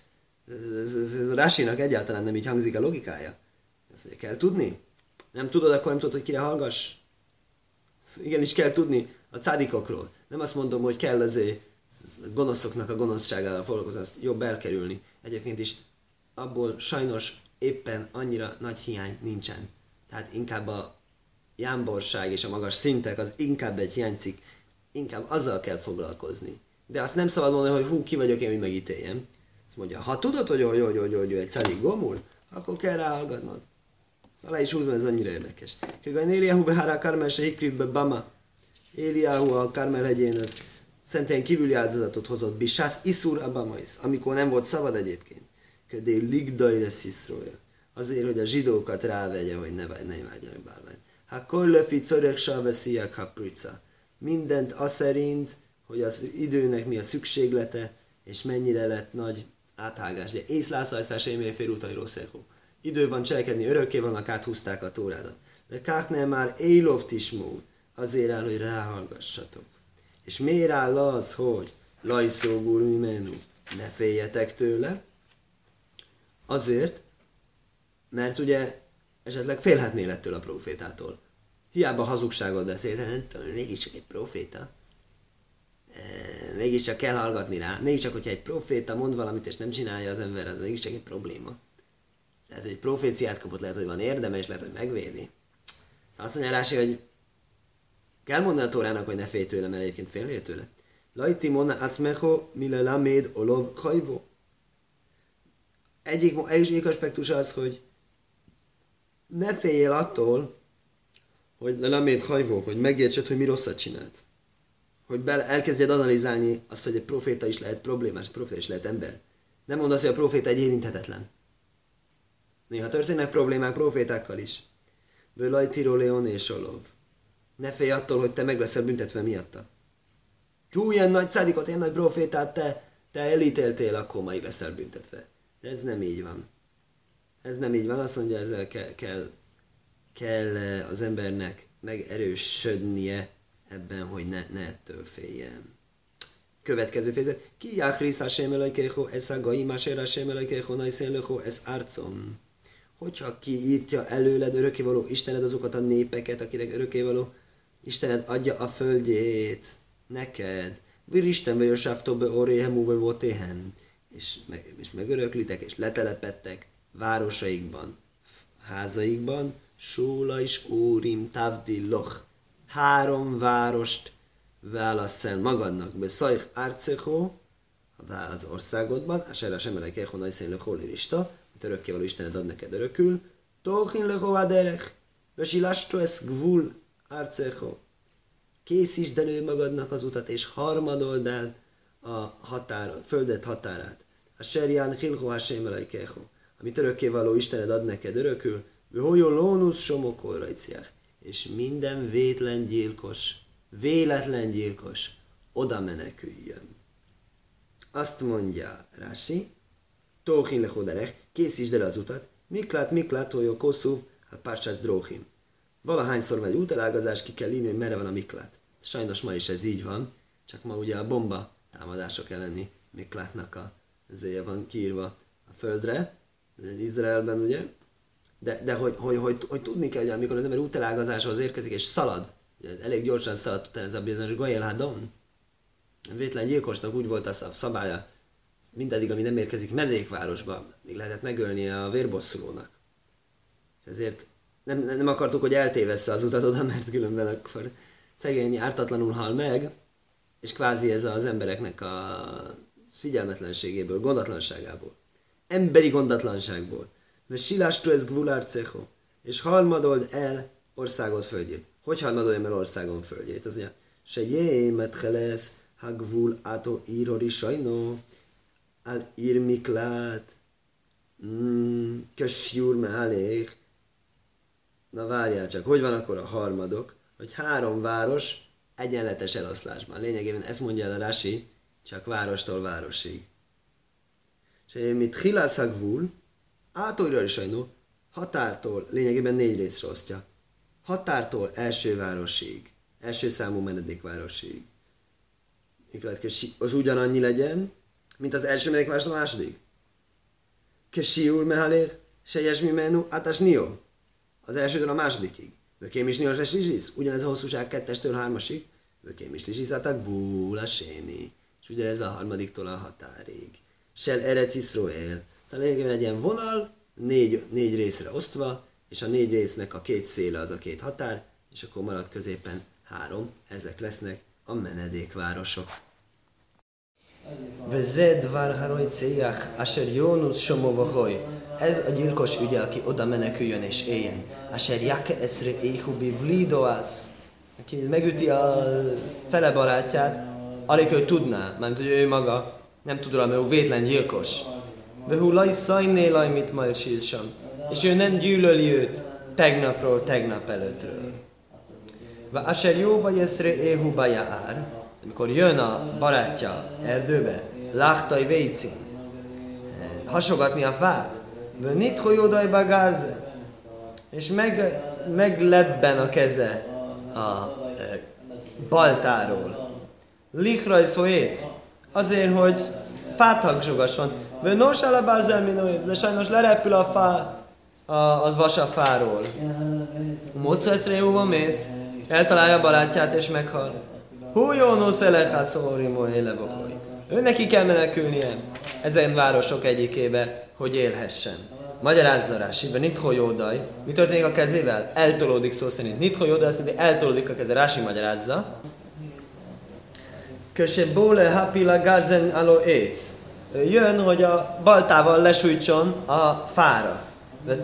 Rásinak egyáltalán nem így hangzik a logikája. Ezt mondja, kell tudni? Nem tudod, akkor nem tudod, hogy kire hallgass? Igenis kell tudni a cádikokról. Nem azt mondom, hogy kell azért gonoszoknak a gonoszságával foglalkozni, azt jobb elkerülni. Egyébként is abból sajnos éppen annyira nagy hiány nincsen. Tehát inkább a jámborság és a magas szintek az inkább egy hiánycik, inkább azzal kell foglalkozni. De azt nem szabad mondani, hogy hú, ki vagyok én, hogy megítéljem. Azt mondja, ha tudod, hogy hogy, hogy, hogy, hogy egy szadik gomul, akkor kell ráhallgatnod. Alá is húzom, ez annyira érdekes. Kögön Éliáhu behárá Karmel se hikritbe Bama. Éliáhu a Karmel hegyén az szentén kívüli áldozatot hozott. Bisász iszur abamais, amikor nem volt szabad egyébként. Ködé ligdai lesz iszrója. Azért, hogy a zsidókat rávegye, hogy ne, ne vágjanak bálványt. Ha kollöfi corek vesziak haprica. Mindent az szerint, hogy az időnek mi a szükséglete, és mennyire lett nagy áthágás. Ugye észlászajszás émé félútajról szekó. Idő van cselekedni, örökké vannak, áthúzták a tórádat. De káknél már élov tismó, azért áll, hogy ráhallgassatok. És miért áll az, hogy Lajszógul mimenu, ne féljetek tőle. Azért, mert ugye esetleg félhetnél ettől a profétától. Hiába hazugságot beszélt, nem tudom, mégiscsak egy proféta. E, mégiscsak kell hallgatni rá. Mégiscsak, hogyha egy proféta mond valamit, és nem csinálja az ember, az mégiscsak egy probléma. Lehet, hogy proféciát kapott, lehet, hogy van érdeme, és lehet, hogy megvédi. Szóval azt mondja rá, hogy kell mondani a Tórának, hogy ne félj tőle, mert egyébként félnél tőle. Lajti mona acmecho mile laméd olov hajvó. Egyik, egyik aspektus az, hogy ne féljél attól, hogy laméd hajvók, hogy megértsed, hogy mi rosszat csinált. Hogy bele, elkezdjed analizálni azt, hogy egy proféta is lehet problémás, proféta is lehet ember. Nem mondd azt, hogy a proféta egy érinthetetlen. Néha történnek problémák profétákkal is. Völaj Leon és Olov. Ne félj attól, hogy te meg leszel büntetve miatta. Hú, ilyen nagy cádikot, ilyen nagy profétát te, te elítéltél, akkor majd leszel büntetve. De ez nem így van. Ez nem így van, azt mondja, ezzel kell, kell, kell az embernek megerősödnie ebben, hogy ne, ne ettől féljen. Következő fejezet. Ki jáhrisz Hashem elajkého, ez a gaim Hashem Hashem elajkého, najszén ez arcom hogyha kiírtja előled örökkévaló Istened azokat a népeket, akinek örökkévaló Istened adja a földjét neked. Vir Isten vagy a be orréhemú vagy votéhem. És, meg, és megöröklitek, és letelepettek városaikban, házaikban, Sóla is Órim Tavdi Loch. Három várost válasz el magadnak. Be Szajh Árcechó, az országodban, Asera Semelek Echonai Szén Lechólirista, örökkévaló Istened ad neked örökül, Tochin leho aderech, vesilasto es gvul arcecho. Készítsd elő magadnak az utat, és harmadold el a határ, a földet határát. A serján hilho hasem elajkecho, amit örökkévaló Istened ad neked örökül, Vöhojo lónusz somokol és minden vétlen gyilkos, véletlen gyilkos oda meneküljön. Azt mondja Rási, Tóhin lehoderech, készítsd el az utat, Miklat, Miklat, hogy kosszúv, a pársász dróhim. Valahányszor megy útelágazás, ki kell írni, hogy merre van a Miklat. Sajnos ma is ez így van, csak ma ugye a bomba támadások elleni Miklatnak a zéje van kiírva a földre, Izraelben ugye, de, de hogy, hogy, hogy, hogy, tudni kell, hogy amikor az ember útelágazáshoz érkezik, és szalad, elég gyorsan szaladt utána ez a bizonyos Gajel Hadon, vétlen gyilkosnak úgy volt a szabálya, mindaddig, ami nem érkezik medékvárosba, még lehetett megölni a vérbosszulónak. És ezért nem, nem akartuk, hogy eltévessze az utat oda, mert különben akkor szegény ártatlanul hal meg, és kvázi ez az embereknek a figyelmetlenségéből, gondatlanságából, emberi gondatlanságból. De silástó ez gvulárcecho, és harmadold el országot földjét. Hogy harmadoljam el országon földjét? Az mondja, se jé, metchelesz, ha gvul átó írori sajnó, al ir miklat, mm, kösjúr mehalék. Na várjál csak, hogy van akkor a harmadok? Hogy három város egyenletes eloszlásban. Lényegében ezt mondja el a Rasi, csak várostól városig. És mit hilászagvul, átóira is sajnó, határtól lényegében négy részre osztja. Határtól első városig, első számú menedékvárosig. Az ugyanannyi legyen, mint az első menekvás a második. Kesiul mehalér, sejes mimenu, átás nió. Az elsőtől a másodikig. Vökém is niós lizsisz, ugyanez a hosszúság kettestől hármasig. Vökém is lizsisz, átak vúla séni. És ugyanez a harmadiktól a határig. Sel erec Iszroel. Szóval lényegében egy ilyen vonal, négy, négy részre osztva, és a négy résznek a két széle az a két határ, és akkor marad középen három, ezek lesznek a menedékvárosok. Veze dvar haroj céjach, asher jónusz somovaholy. Ez a gyilkos ügye, aki oda meneküljön és éljen. Asher jake eszre éhubi vlidoász. Aki megüti a fele barátját, alig, hogy tudná, mert hogy ő maga nem tud róla, mert ő vétlen gyilkos. Vehu laj szajné laj mit majd silsam. És ő nem gyűlöli őt tegnapról, tegnap előttről. Va asher jó vagy eszre éhu bajár amikor jön a barátja erdőbe, láhtaj vécin, hasogatni a fát, nit folyódaj bagárze, és meg, meglebben a keze a e, baltáról. Lichraj szóéc, azért, hogy fát hagzsogasson. Vő nos a bárzelminóész, de sajnos lerepül a fá, a, a vas a fáról. Módsz eszre jóva mész, eltalálja a barátját és meghal. Hú jó no szelecha szóri mohéle Ő neki kell menekülnie ezen városok egyikébe, hogy élhessen. Magyarázza rá, Siva Nitho Jódaj. Mi történik a kezével? Eltolódik szó szerint. Nitho Jódaj azt mondja, eltolódik a keze. Rási magyarázza. Köse bóle hapila garzen alo éc. Jön, hogy a baltával lesújtson a fára.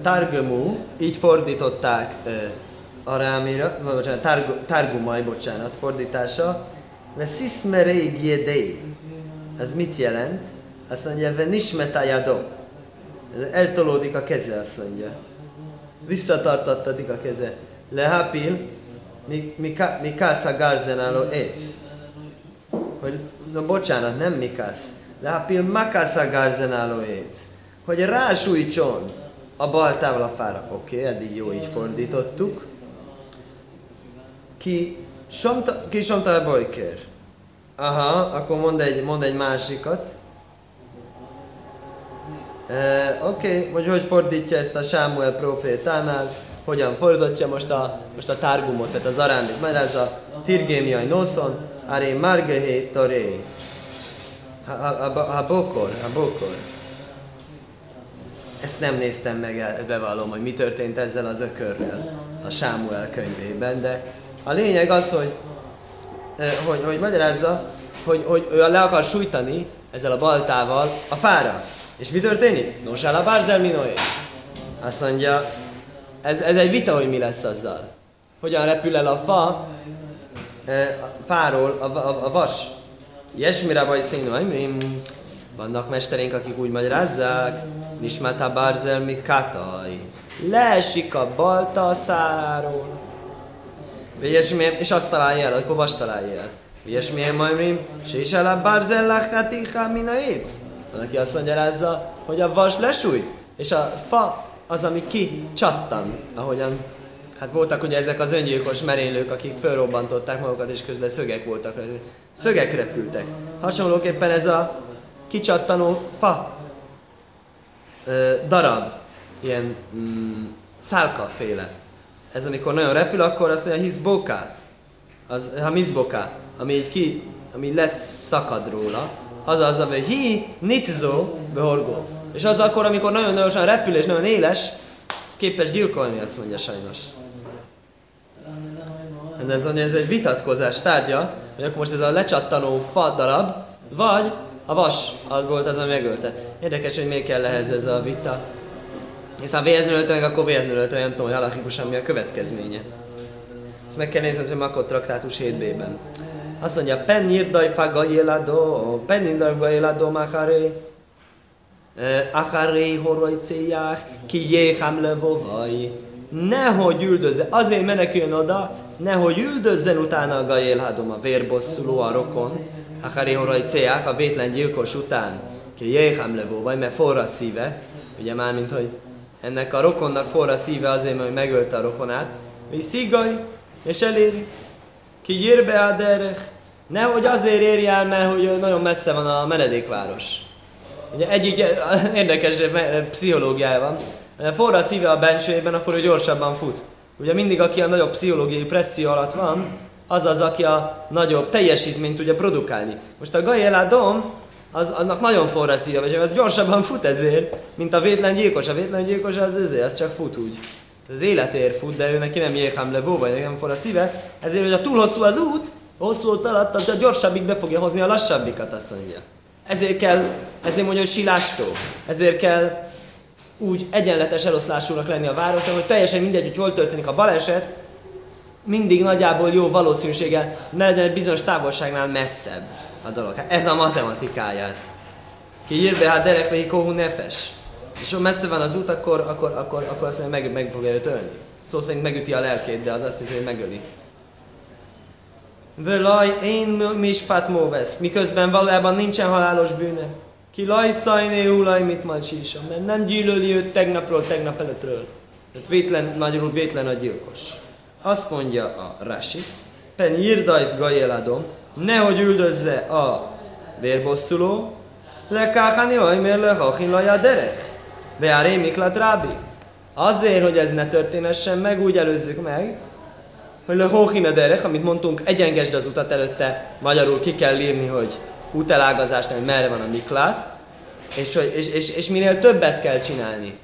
Targumú, így fordították a rámira, bocsánat, targu, targumaj, bocsánat, fordítása. De sziszmereig jedei. Ez mit jelent? Azt mondja, ve nismetájadó eltolódik a keze, azt mondja. Visszatartattatik a keze. Lehapil, mikász garzenáló éc. Hogy, no bocsánat, nem mikász. Lehapil makász garzenáló éc. Hogy rásújtson a baltával a fára. Oké, okay, eddig jó, így fordítottuk. Ki somta, ki somta a bojker. Aha, akkor mond egy, mond egy másikat. Uh, Oké, okay, hogy hogy fordítja ezt a Sámuel profétánál, hogyan fordítja most a, most a tárgumot, tehát az arámit, mert ez a tirgémiai noszon, toré, ha bokor, ha bokor. Ezt nem néztem meg, bevallom, hogy mi történt ezzel az ökörrel a Sámuel könyvében, de a lényeg az, hogy, hogy, hogy magyarázza, hogy, hogy ő le akar sújtani ezzel a baltával a fára. És mi történik? Nos, a bárzel minoész. Azt mondja, ez, ez egy vita, hogy mi lesz azzal. Hogyan repül el a fa, a fáról a, a, a vas. Ilyesmire vagy színű, vannak mesterénk, akik úgy magyarázzák, Nismata bárzel mi kataj. Leesik a balta a száráról. És azt találja el, akkor vas találja el. Ilyesmilyen majmrim, se is a bárzel lachaticha mina van, aki azt magyarázza, hogy a vas lesújt, és a fa az, ami ki csattan, ahogyan Hát voltak ugye ezek az öngyilkos merénylők, akik felrobbantották magukat, és közben szögek voltak. Szögek repültek. Hasonlóképpen ez a kicsattanó fa ö, darab, ilyen mm, szálkaféle. Ez amikor nagyon repül, akkor azt mondja hizboká, az, ha mizboká, ami így ki, ami lesz szakad róla, az az, ami hi nitzo behorgó. És az akkor, amikor nagyon-nagyon repül és nagyon éles, képes gyilkolni, azt mondja sajnos. Ez, ez egy vitatkozás tárgya, hogy akkor most ez a lecsattanó fa darab, vagy a vas volt az, ami megölte. Érdekes, hogy még kell ehhez ez a vita. Hiszen véletlenül ölte meg, akkor véletlenül ölte, nem tudom, hogy alakikusan mi a következménye. Ezt meg kell nézni az Makot traktátus 7b-ben. Azt mondja, pen irdaj faga jelado, pen irdaj jelado machare, acharé horojcéják, ki jéhám levovaj. Nehogy üldözze, azért meneküljön oda, nehogy üldözzen utána a gajélhadom, a vérbosszuló, a rokon, acharé horojcéják, a vétlen gyilkos után, ki jéhám levovaj, mert forra szíve, ugye már mint hogy ennek a rokonnak forra szíve azért, mert megölte a rokonát, és szigaj, és eléri. Ki jirbe a derech. Nehogy azért érj el, mert hogy nagyon messze van a menedékváros. Ugye egyik érdekes pszichológiája van. Forra a szíve a bensőjében, akkor ő gyorsabban fut. Ugye mindig, aki a nagyobb pszichológiai presszió alatt van, az az, aki a nagyobb teljesítményt tudja produkálni. Most a Gael Dom, az, annak nagyon forra szíve, az gyorsabban fut ezért, mint a vétlen gyilkos. A vétlen gyilkos az ezért, az csak fut úgy az életér fut, de ő neki nem jéhám levó, vagy nem for a szíve, ezért, hogy a túl hosszú az út, hosszú út alatt, a gyorsabbik be fogja hozni a lassabbikat, azt mondja. Ezért kell, ezért mondja, hogy silástó. Ezért kell úgy egyenletes eloszlásúnak lenni a városnak, hogy teljesen mindegy, hogy hol történik a baleset, mindig nagyjából jó valószínűséggel ne legyen egy bizonyos távolságnál messzebb a dolog. Hát ez a matematikáját. Ki írbe hát derek kohú nefes és ha messze van az út, akkor, akkor, akkor, akkor azt mondja, meg, meg fogja őt ölni. Szó szerint megüti a lelkét, de az azt jelenti, hogy megöli. Völaj, én mispát móvesz, miközben valójában nincsen halálos bűne. Ki lajszajné ulaj, mit majd sísom, mert nem gyűlöli őt tegnapról, tegnap előttről. Tehát vétlen, magyarul vétlen a gyilkos. Azt mondja a Rasi, pen jirdajv gajeladom, nehogy üldözze a vérbosszuló, lekáhani ojmér lehachin laja derek, beáré miklat rábi. Azért, hogy ez ne történessen meg, úgy előzzük meg, hogy lehochin a derek, amit mondtunk, egyengesd az utat előtte, magyarul ki kell írni, hogy útelágazásnál merre van a miklát, és, és, és, és minél többet kell csinálni.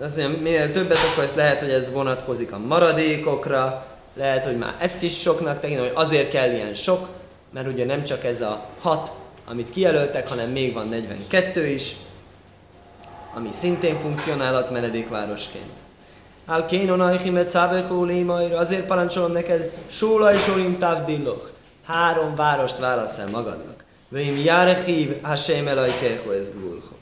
Azt mondja, minél többet, akkor ez lehet, hogy ez vonatkozik a maradékokra, lehet, hogy már ezt is soknak tekint, hogy azért kell ilyen sok, mert ugye nem csak ez a hat, amit kijelöltek, hanem még van 42 is, ami szintén funkcionálhat menedékvárosként. Al kénon szávechó azért parancsolom neked, sóla és olim. Három várost válasszál magadnak. Vöim járechív, hasém elajkého ez gulho.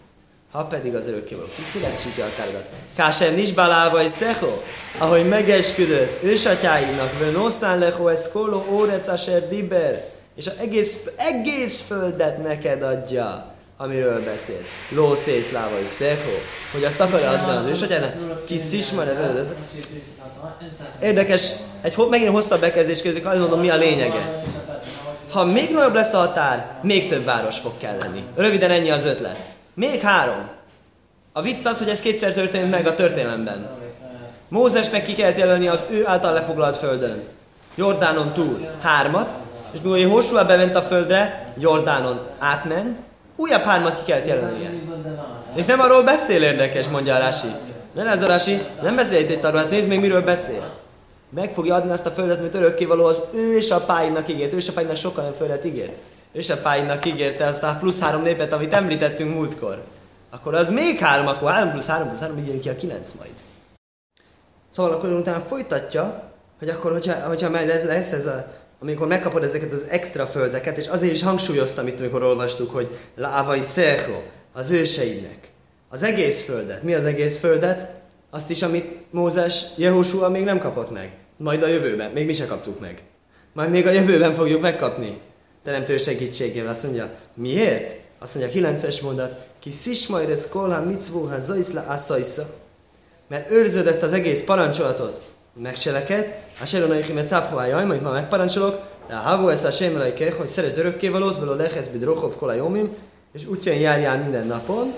Ha pedig az örökkévaló kiszélesíti a tárgat. Kásem nincs balával szecho, ahogy megesküdött ősatyáinak, vön oszán leho ez kolo órec aser diber, és az egész, egész földet neked adja, amiről beszél. Lószész lávai szecho, hogy azt akarja adni az ősatyának, kis szismar, ez, ez. Érdekes, egy megint hosszabb bekezdés közük, azt mondom, mi a lényege. Ha még nagyobb lesz a határ, még több város fog kelleni. Röviden ennyi az ötlet. Még három. A vicc az, hogy ez kétszer történt meg a történelemben. Mózesnek ki kellett jelölni az ő által lefoglalt földön. Jordánon túl hármat, és mikor Jósua bement a földre, Jordánon átment, újabb hármat ki kellett jelölnie. Itt nem arról beszél érdekes, mondja a Rási. Nem ez a Rási, nem beszél itt arról, hát nézd még miről beszél. Meg fogja adni azt a földet, amit örökkévaló az ősapáinak ígért. Ősapáinak sokkal nem földet ígért ősapáinak ígérte azt a plusz három népet, amit említettünk múltkor. Akkor az még három, akkor három plusz három plusz három, így jön ki a kilenc majd. Szóval akkor utána folytatja, hogy akkor, hogyha, hogyha majd ez lesz ez a, amikor megkapod ezeket az extra földeket, és azért is hangsúlyoztam itt, amikor olvastuk, hogy lávai szerho, az őseidnek. Az egész földet. Mi az egész földet? Azt is, amit Mózes, Jehósua még nem kapott meg. Majd a jövőben. Még mi se kaptuk meg. Majd még a jövőben fogjuk megkapni teremtő segítségével. Azt mondja, miért? Azt mondja, 9-es mondat, ki szismajresz kolha mitzvóha zajszla asszajsza. Mert őrzöd ezt az egész parancsolatot, megcseleked, a seronaichimet cáfhoájaj, majd ma megparancsolok, de a havó ezt a sémelai hogy szeretd örökkévalót, velo lehesz bidrochov kola jomim, és útján járjál minden napon,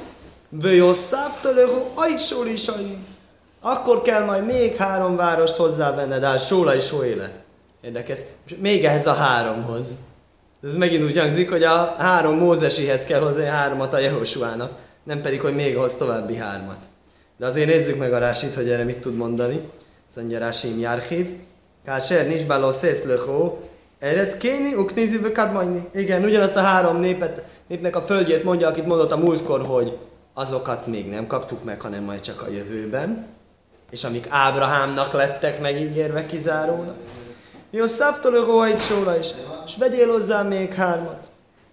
Vöjosszávtölöhó ajsól is Akkor kell majd még három várost hozzávenned, áll Sóla és Hóéle. Érdekes. Még ehhez a háromhoz. Ez megint úgy hangzik, hogy a három Mózesihez kell hozni háromat a Jehosuának, nem pedig, hogy még hoz további hármat. De azért nézzük meg a Rásit, hogy erre mit tud mondani. Azt mondja Rásim Járhív. Káser nincs báló szészlöhó, Erec kéni, uknézi kadmajni. Igen, ugyanazt a három népet, népnek a földjét mondja, akit mondott a múltkor, hogy azokat még nem kaptuk meg, hanem majd csak a jövőben. És amik Ábrahámnak lettek megígérve kizárólag. Yosszaftól a sóra is, és vegyél hozzá még hármat.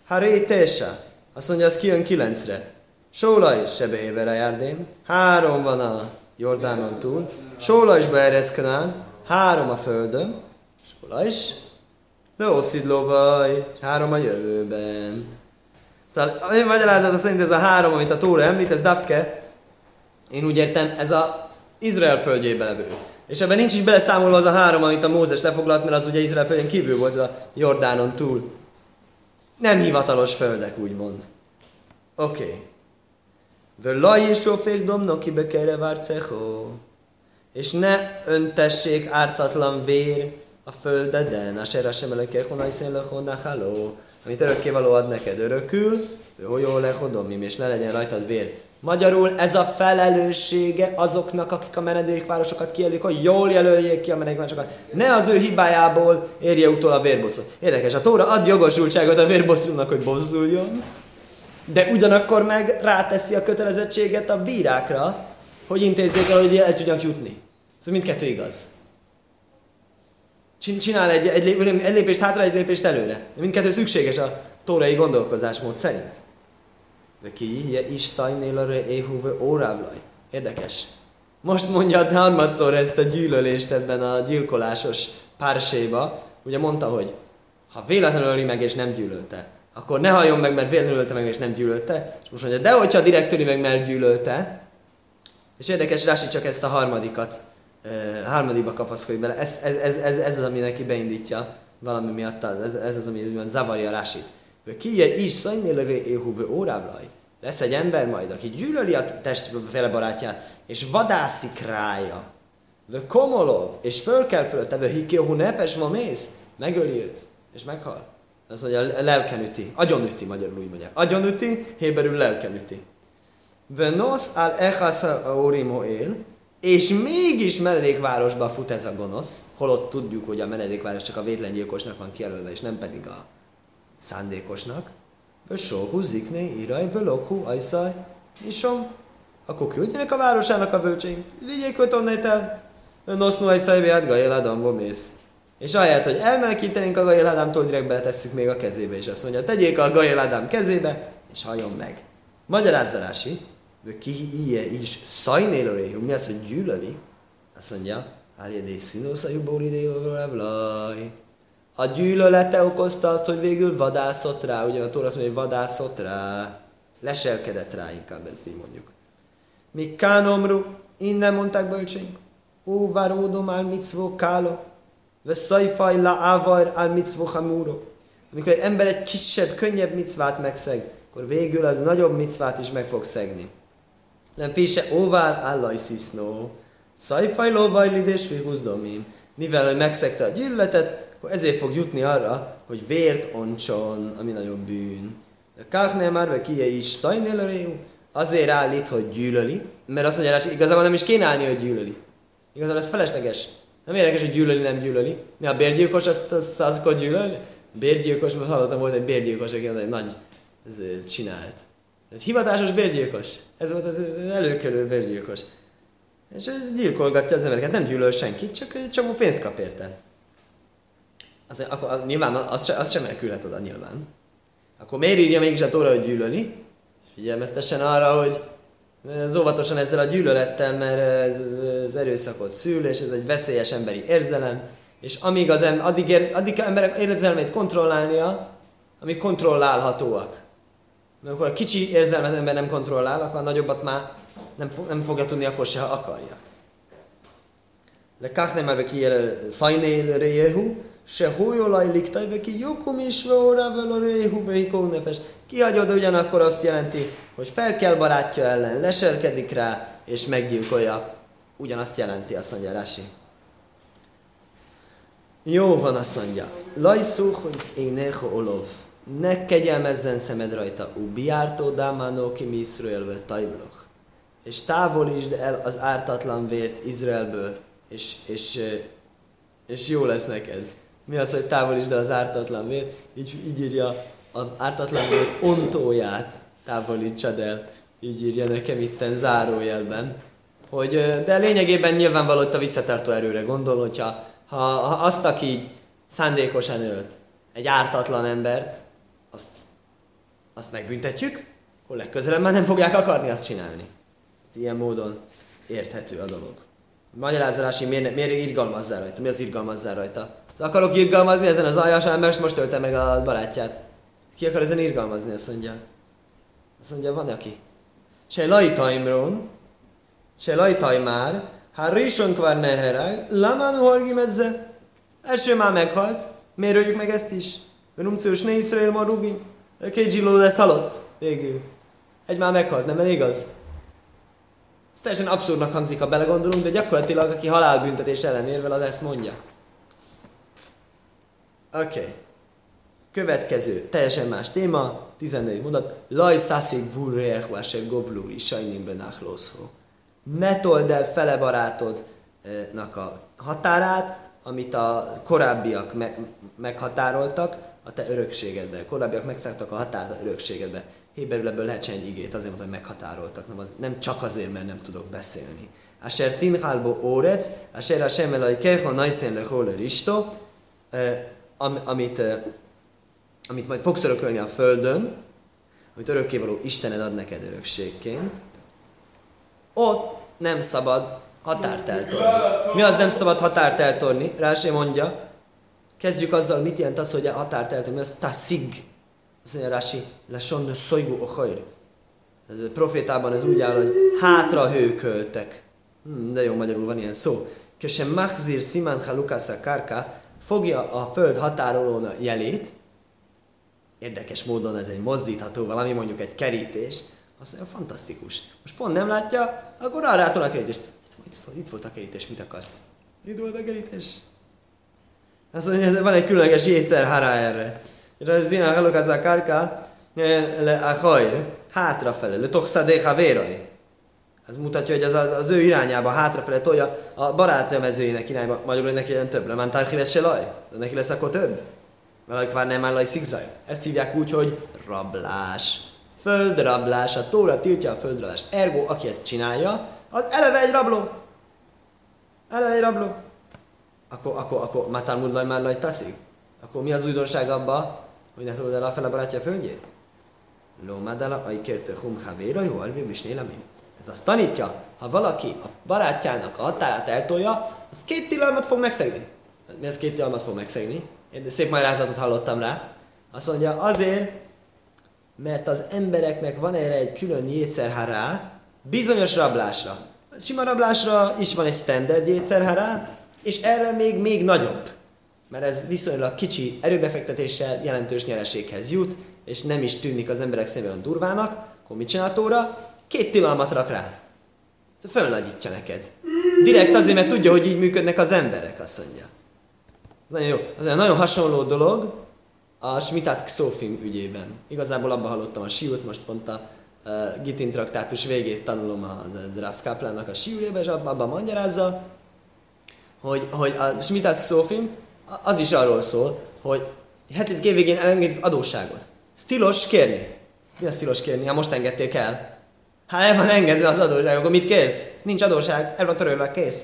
Haré tésa, azt mondja, az kijön kilencre. Sóla is sebe évere járdén, három van a Jordánon túl, Sóla is beereckanán, három a földön, Sóla is, Leoszidlovaj, három a jövőben. Szóval én magyarázata szerint ez a három, amit a Tóra említ, ez Dafke, én úgy értem, ez a Izrael földjébe levő. És ebben nincs is beleszámolva az a három, amit a Mózes lefoglalt, mert az ugye Izrael földjén kívül volt a Jordánon túl. Nem hivatalos földek, úgymond. Oké. Okay. Völaj és sofék domnok kibe kere várcechó. És ne öntessék ártatlan vér a földeden, a sera sem eleke honai szén amit örökkévaló ad neked örökül, hogy jól lehodomim, és ne legyen rajtad vér. Magyarul ez a felelőssége azoknak, akik a menedékvárosokat kijelölik, hogy jól jelöljék ki a menedékvárosokat. Ne az ő hibájából érje utol a vérbosszú. Érdekes, a Tóra ad jogosultságot a vérbosszúnak, hogy bosszuljon, de ugyanakkor meg ráteszi a kötelezettséget a bírákra, hogy intézzék el, hogy el tudjak jutni. Ez mindkettő igaz. Csinál egy, egy, egy lépést hátra, egy lépést előre. Mindkettő szükséges a tórai gondolkozásmód szerint. De ki is szajnél a éhúve órávlaj. Érdekes. Most mondja harmadszor ezt a gyűlölést ebben a gyilkolásos párséba. Ugye mondta, hogy ha véletlenül öli meg és nem gyűlölte, akkor ne halljon meg, mert véletlenül ölte meg és nem gyűlölte. És most mondja, de hogyha direkt öli meg, mert gyűlölte. És érdekes, Rási csak ezt a harmadikat, eh, harmadikba kapaszkodik bele. Ez, ez, ez, ez, ez az, ami neki beindítja valami miatt, ez, ez az, ami zavarja Rásit. Kije is szajnélere éhu óráblaj. Lesz egy ember majd, aki gyűlöli a testvére barátját, és vadászik rája. Ve komolov, és föl kell fölötte, ve hikiohu nefes ma mész, megöli őt, és meghal. Ez mondja, lelken üti, agyon üti, magyarul úgy mondja. Agyon üti, héberül lelken üti. Ve nos al echas aurim él, és mégis menedékvárosba fut ez a gonosz, holott tudjuk, hogy a menedékváros csak a vétlengyilkosnak van kijelölve, és nem pedig a szándékosnak. Vösó húzikné, iraj, völokhu, ajszaj, isom. Akkor küldjenek a városának a bölcseim, vigyék őt onnét el. Nosznó ajszaj, viát gajel adambo mész. És ahelyett, hogy elmelkítenénk a Gajel Ádámtól, direkt beletesszük még a kezébe, és azt mondja, tegyék a Gajel Ádám kezébe, és halljon meg. Magyarázza Rási, hogy ki ilyen is szajnélöréhú, mi az, hogy gyűlöli? Azt mondja, Áljédé színószajú bóridéjóvlaj. A gyűlölete okozta azt, hogy végül vadászott rá, ugyan a Tóra azt mondja, hogy vadászott rá, leselkedett rá, inkább ezt így mondjuk. Mi kánomru, innen mondták bölcsénk, ó, varódom al mitzvó kálo, Veszajfaj la ávar al mitzvó hamúro. Amikor egy ember egy kisebb, könnyebb micvát megszeg, akkor végül az nagyobb micvát is meg fog szegni. Nem fise óvár állaj szisznó. Szajfaj lóvaj lidés. Mivel, hogy megszegte a gyűlöletet, akkor ezért fog jutni arra, hogy vért oncson, ami nagyon bűn. Káknél már vagy kie is szajnél azért állít, hogy gyűlöli, mert azt mondja, hogy igazából nem is kéne állni, hogy gyűlöli. Igazából ez felesleges. Nem érdekes, hogy gyűlöli, nem gyűlöli. Mi a bérgyilkos, azt, azt, azt akkor gyűlölni? Bérgyilkos, most hallottam, volt egy bérgyilkos, aki egy nagy ez, csinált. Ez hivatásos bérgyilkos. Ez volt az előkelő bérgyilkos. És ez gyilkolgatja az embereket, nem gyűlöl senkit, csak egy csomó pénzt kap érte. Az, akkor nyilván az, az sem elküldhet oda nyilván. Akkor miért írja mégis a Tóra, hogy gyűlöli? Figyelmeztessen arra, hogy ez óvatosan ezzel a gyűlölettel, mert ez, ez erőszakot szül, és ez egy veszélyes emberi érzelem, és amíg az em, addig, ér, addig emberek érzelmét kontrollálnia, amíg kontrollálhatóak. Mert akkor a kicsi érzelmet ember nem kontrollál, akkor a nagyobbat már nem, nem fogja tudni akkor se, ha akarja. Le kachne már ki szajnél se hójolaj liktaj, ki jokum is vóra rejehu behikó nefes. Kihagyod ugyanakkor azt jelenti, hogy fel kell barátja ellen, leselkedik rá, és meggyilkolja. Ugyanazt jelenti, azt mondja Rási. Jó van, azt mondja. Lajszú, hogy éneho olov. Ne kegyelmezzen szemed rajta. Ubiártó dámánó ki mi tajvloch. És távolítsd el az ártatlan vért Izraelből, és, és, és jó lesz neked. Mi az, hogy távolítsd el az ártatlan vért? Így, így írja az ártatlan vér ontóját távolítsad el. Így írja nekem itten zárójelben. Hogy, de lényegében nyilvánvaló, a visszatartó erőre gondol, hogyha ha, ha azt, aki szándékosan ölt egy ártatlan embert, azt, azt megbüntetjük, akkor legközelebb már nem fogják akarni azt csinálni. Ez ilyen módon érthető a dolog. Magyarázolási miért, miért irgalmazzál rajta? Mi az irgalmazzál rajta? Az akarok irgalmazni ezen az aljas ember, most ölte meg a barátját. Ki akar ezen irgalmazni, azt mondja. Azt mondja, van aki. Se lajtaimron, se lajtajmár, ha rison kvar neherag, lamán horgi medze. Első már meghalt, miért öljük meg ezt is? Rumciós ne Iszrael ma rubi. Két zsilló lesz halott. Végül. Egy már meghalt, nem elég az? Ez teljesen abszurdnak hangzik, ha belegondolunk, de gyakorlatilag aki halálbüntetés ellenérvel, az ezt mondja. Oké. Okay. Következő, teljesen más téma, 14 mondat. Laj szászik vurreech váser govlúri sajnim benachloszho. Ne told el fele barátodnak a határát, amit a korábbiak me- meghatároltak a te örökségedbe. A korábbiak megszálltak a határt a örökségedbe. Héberül ebből lehet egy igét, azért mondta, hogy meghatároltak, nem, az, nem csak azért, mert nem tudok beszélni. Asher tinhalbo órec, asher a semelai keho najszén le risto, amit amit majd fogsz örökölni a földön, amit örökkévaló Istened ad neked örökségként, ott nem szabad határt eltorni. Mi az nem szabad határt eltorni? Rásé mondja, kezdjük azzal, mit jelent az, hogy a határt eltorni. Mi az taszig? Azt mondja Rási, lesonne szojgu ochajr. Ez a profétában ez úgy áll, hogy hátra hőköltek. Hmm, de jó magyarul van ilyen szó. Köse machzir simán halukasa kárka fogja a föld határolóna jelét, érdekes módon ez egy mozdítható valami, mondjuk egy kerítés, azt mondja, fantasztikus. Most pont nem látja, akkor arra a kerítés. Itt, itt, itt volt a kerítés, mit akarsz? Itt volt a kerítés. Azt mondja, van egy különleges jétszer hara erre. Zina halokazza kárka, le a hajr, hátrafele, le tokszadé havéraj. Ez mutatja, hogy az, az ő irányába, hátrafele tolja a barátja mezőjének irányba. Magyarul neki legyen több. Lemán tárhives se laj. De neki lesz akkor több. Mert vár nem áll szigzaj. Ezt hívják úgy, hogy rablás. Földrablás. A tóra tiltja a földrablást. Ergo, aki ezt csinálja, az eleve egy rabló. Eleve egy rabló. Akkor, akkor, akkor Mátál Mudlaj már nagy taszik? Akkor mi az újdonság abba, hogy ne tudod el a fele barátja földjét? Lómadala, ai kérte hum havéra, jó alvi bisnélemim. Ez azt tanítja, ha valaki a barátjának a határát eltolja, az két tilalmat fog megszegni. Mi az két tilalmat fog megszegni? Én szép magyarázatot hallottam rá. Azt mondja, azért, mert az embereknek van erre egy külön jétszerhará, bizonyos rablásra. Sima rablásra is van egy standard jétszerhará, és erre még, még nagyobb. Mert ez viszonylag kicsi erőbefektetéssel jelentős nyereséghez jut, és nem is tűnik az emberek szemében durvának, akkor mit csinál Tóra? Két tilalmat rak rá. Fölnagyítja neked. Direkt azért, mert tudja, hogy így működnek az emberek, azt mondja. Nagyon jó. Az egy nagyon hasonló dolog a Smitát Xofim ügyében. Igazából abban hallottam a siút, most pont a uh, Gitin traktátus végét tanulom a Draf Kaplának a siújébe, és abban, abban magyarázza, hogy, hogy a Smitát Xofim az is arról szól, hogy év végén elengedik adósságot. Stilos kérni. Mi a stilos kérni? Ha most engedték el. Hát el van engedve az adósság, akkor mit kérsz? Nincs adósság, el van törölve, kész.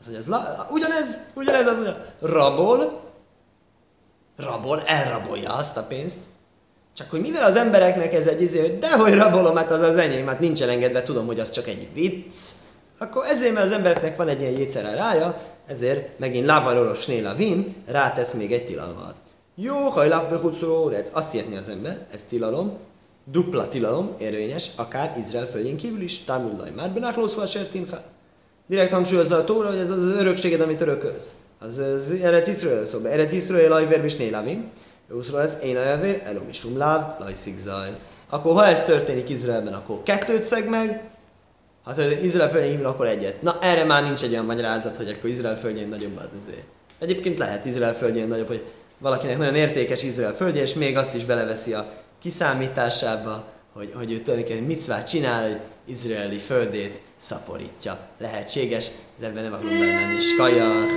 Az, hogy ez la, ugyanez, ugyanez az, hogy rabol, rabol, elrabolja azt a pénzt. Csak hogy mivel az embereknek ez egy izé, hogy dehogy rabolom, hát az az enyém, hát nincs elengedve, tudom, hogy az csak egy vicc, akkor ezért, mert az embereknek van egy ilyen jétszere rája, ezért megint lavarolos néla vin, rátesz még egy tilalmat. Jó, hajlaf behutszó azt hihetni az ember, ez tilalom, dupla tilalom, érvényes, akár Izrael földjén kívül is, támullaj már benachlószva sertinha. Direkt hangsúlyozza a tóra, hogy ez az, örökséged, amit örökölsz. Az, az Erec Iszrael szó. Erec Iszrael ajver is nélavim. Ez én a javér, elom is umláv, lajszik zaj. Akkor ha ez történik Izraelben, akkor kettőt szeg meg, ha történik Izrael földjén kívül, akkor egyet. Na erre már nincs egy olyan magyarázat, hogy akkor Izrael földjén nagyobb az azért. Egyébként lehet Izrael földjén nagyobb, hogy valakinek nagyon értékes Izrael földje, és még azt is beleveszi a kiszámításába, hogy, hogy ő tulajdonképpen micvát csinál, hogy izraeli földét szaporítja. Lehetséges, de ebben nem akarunk belemenni. Skajach!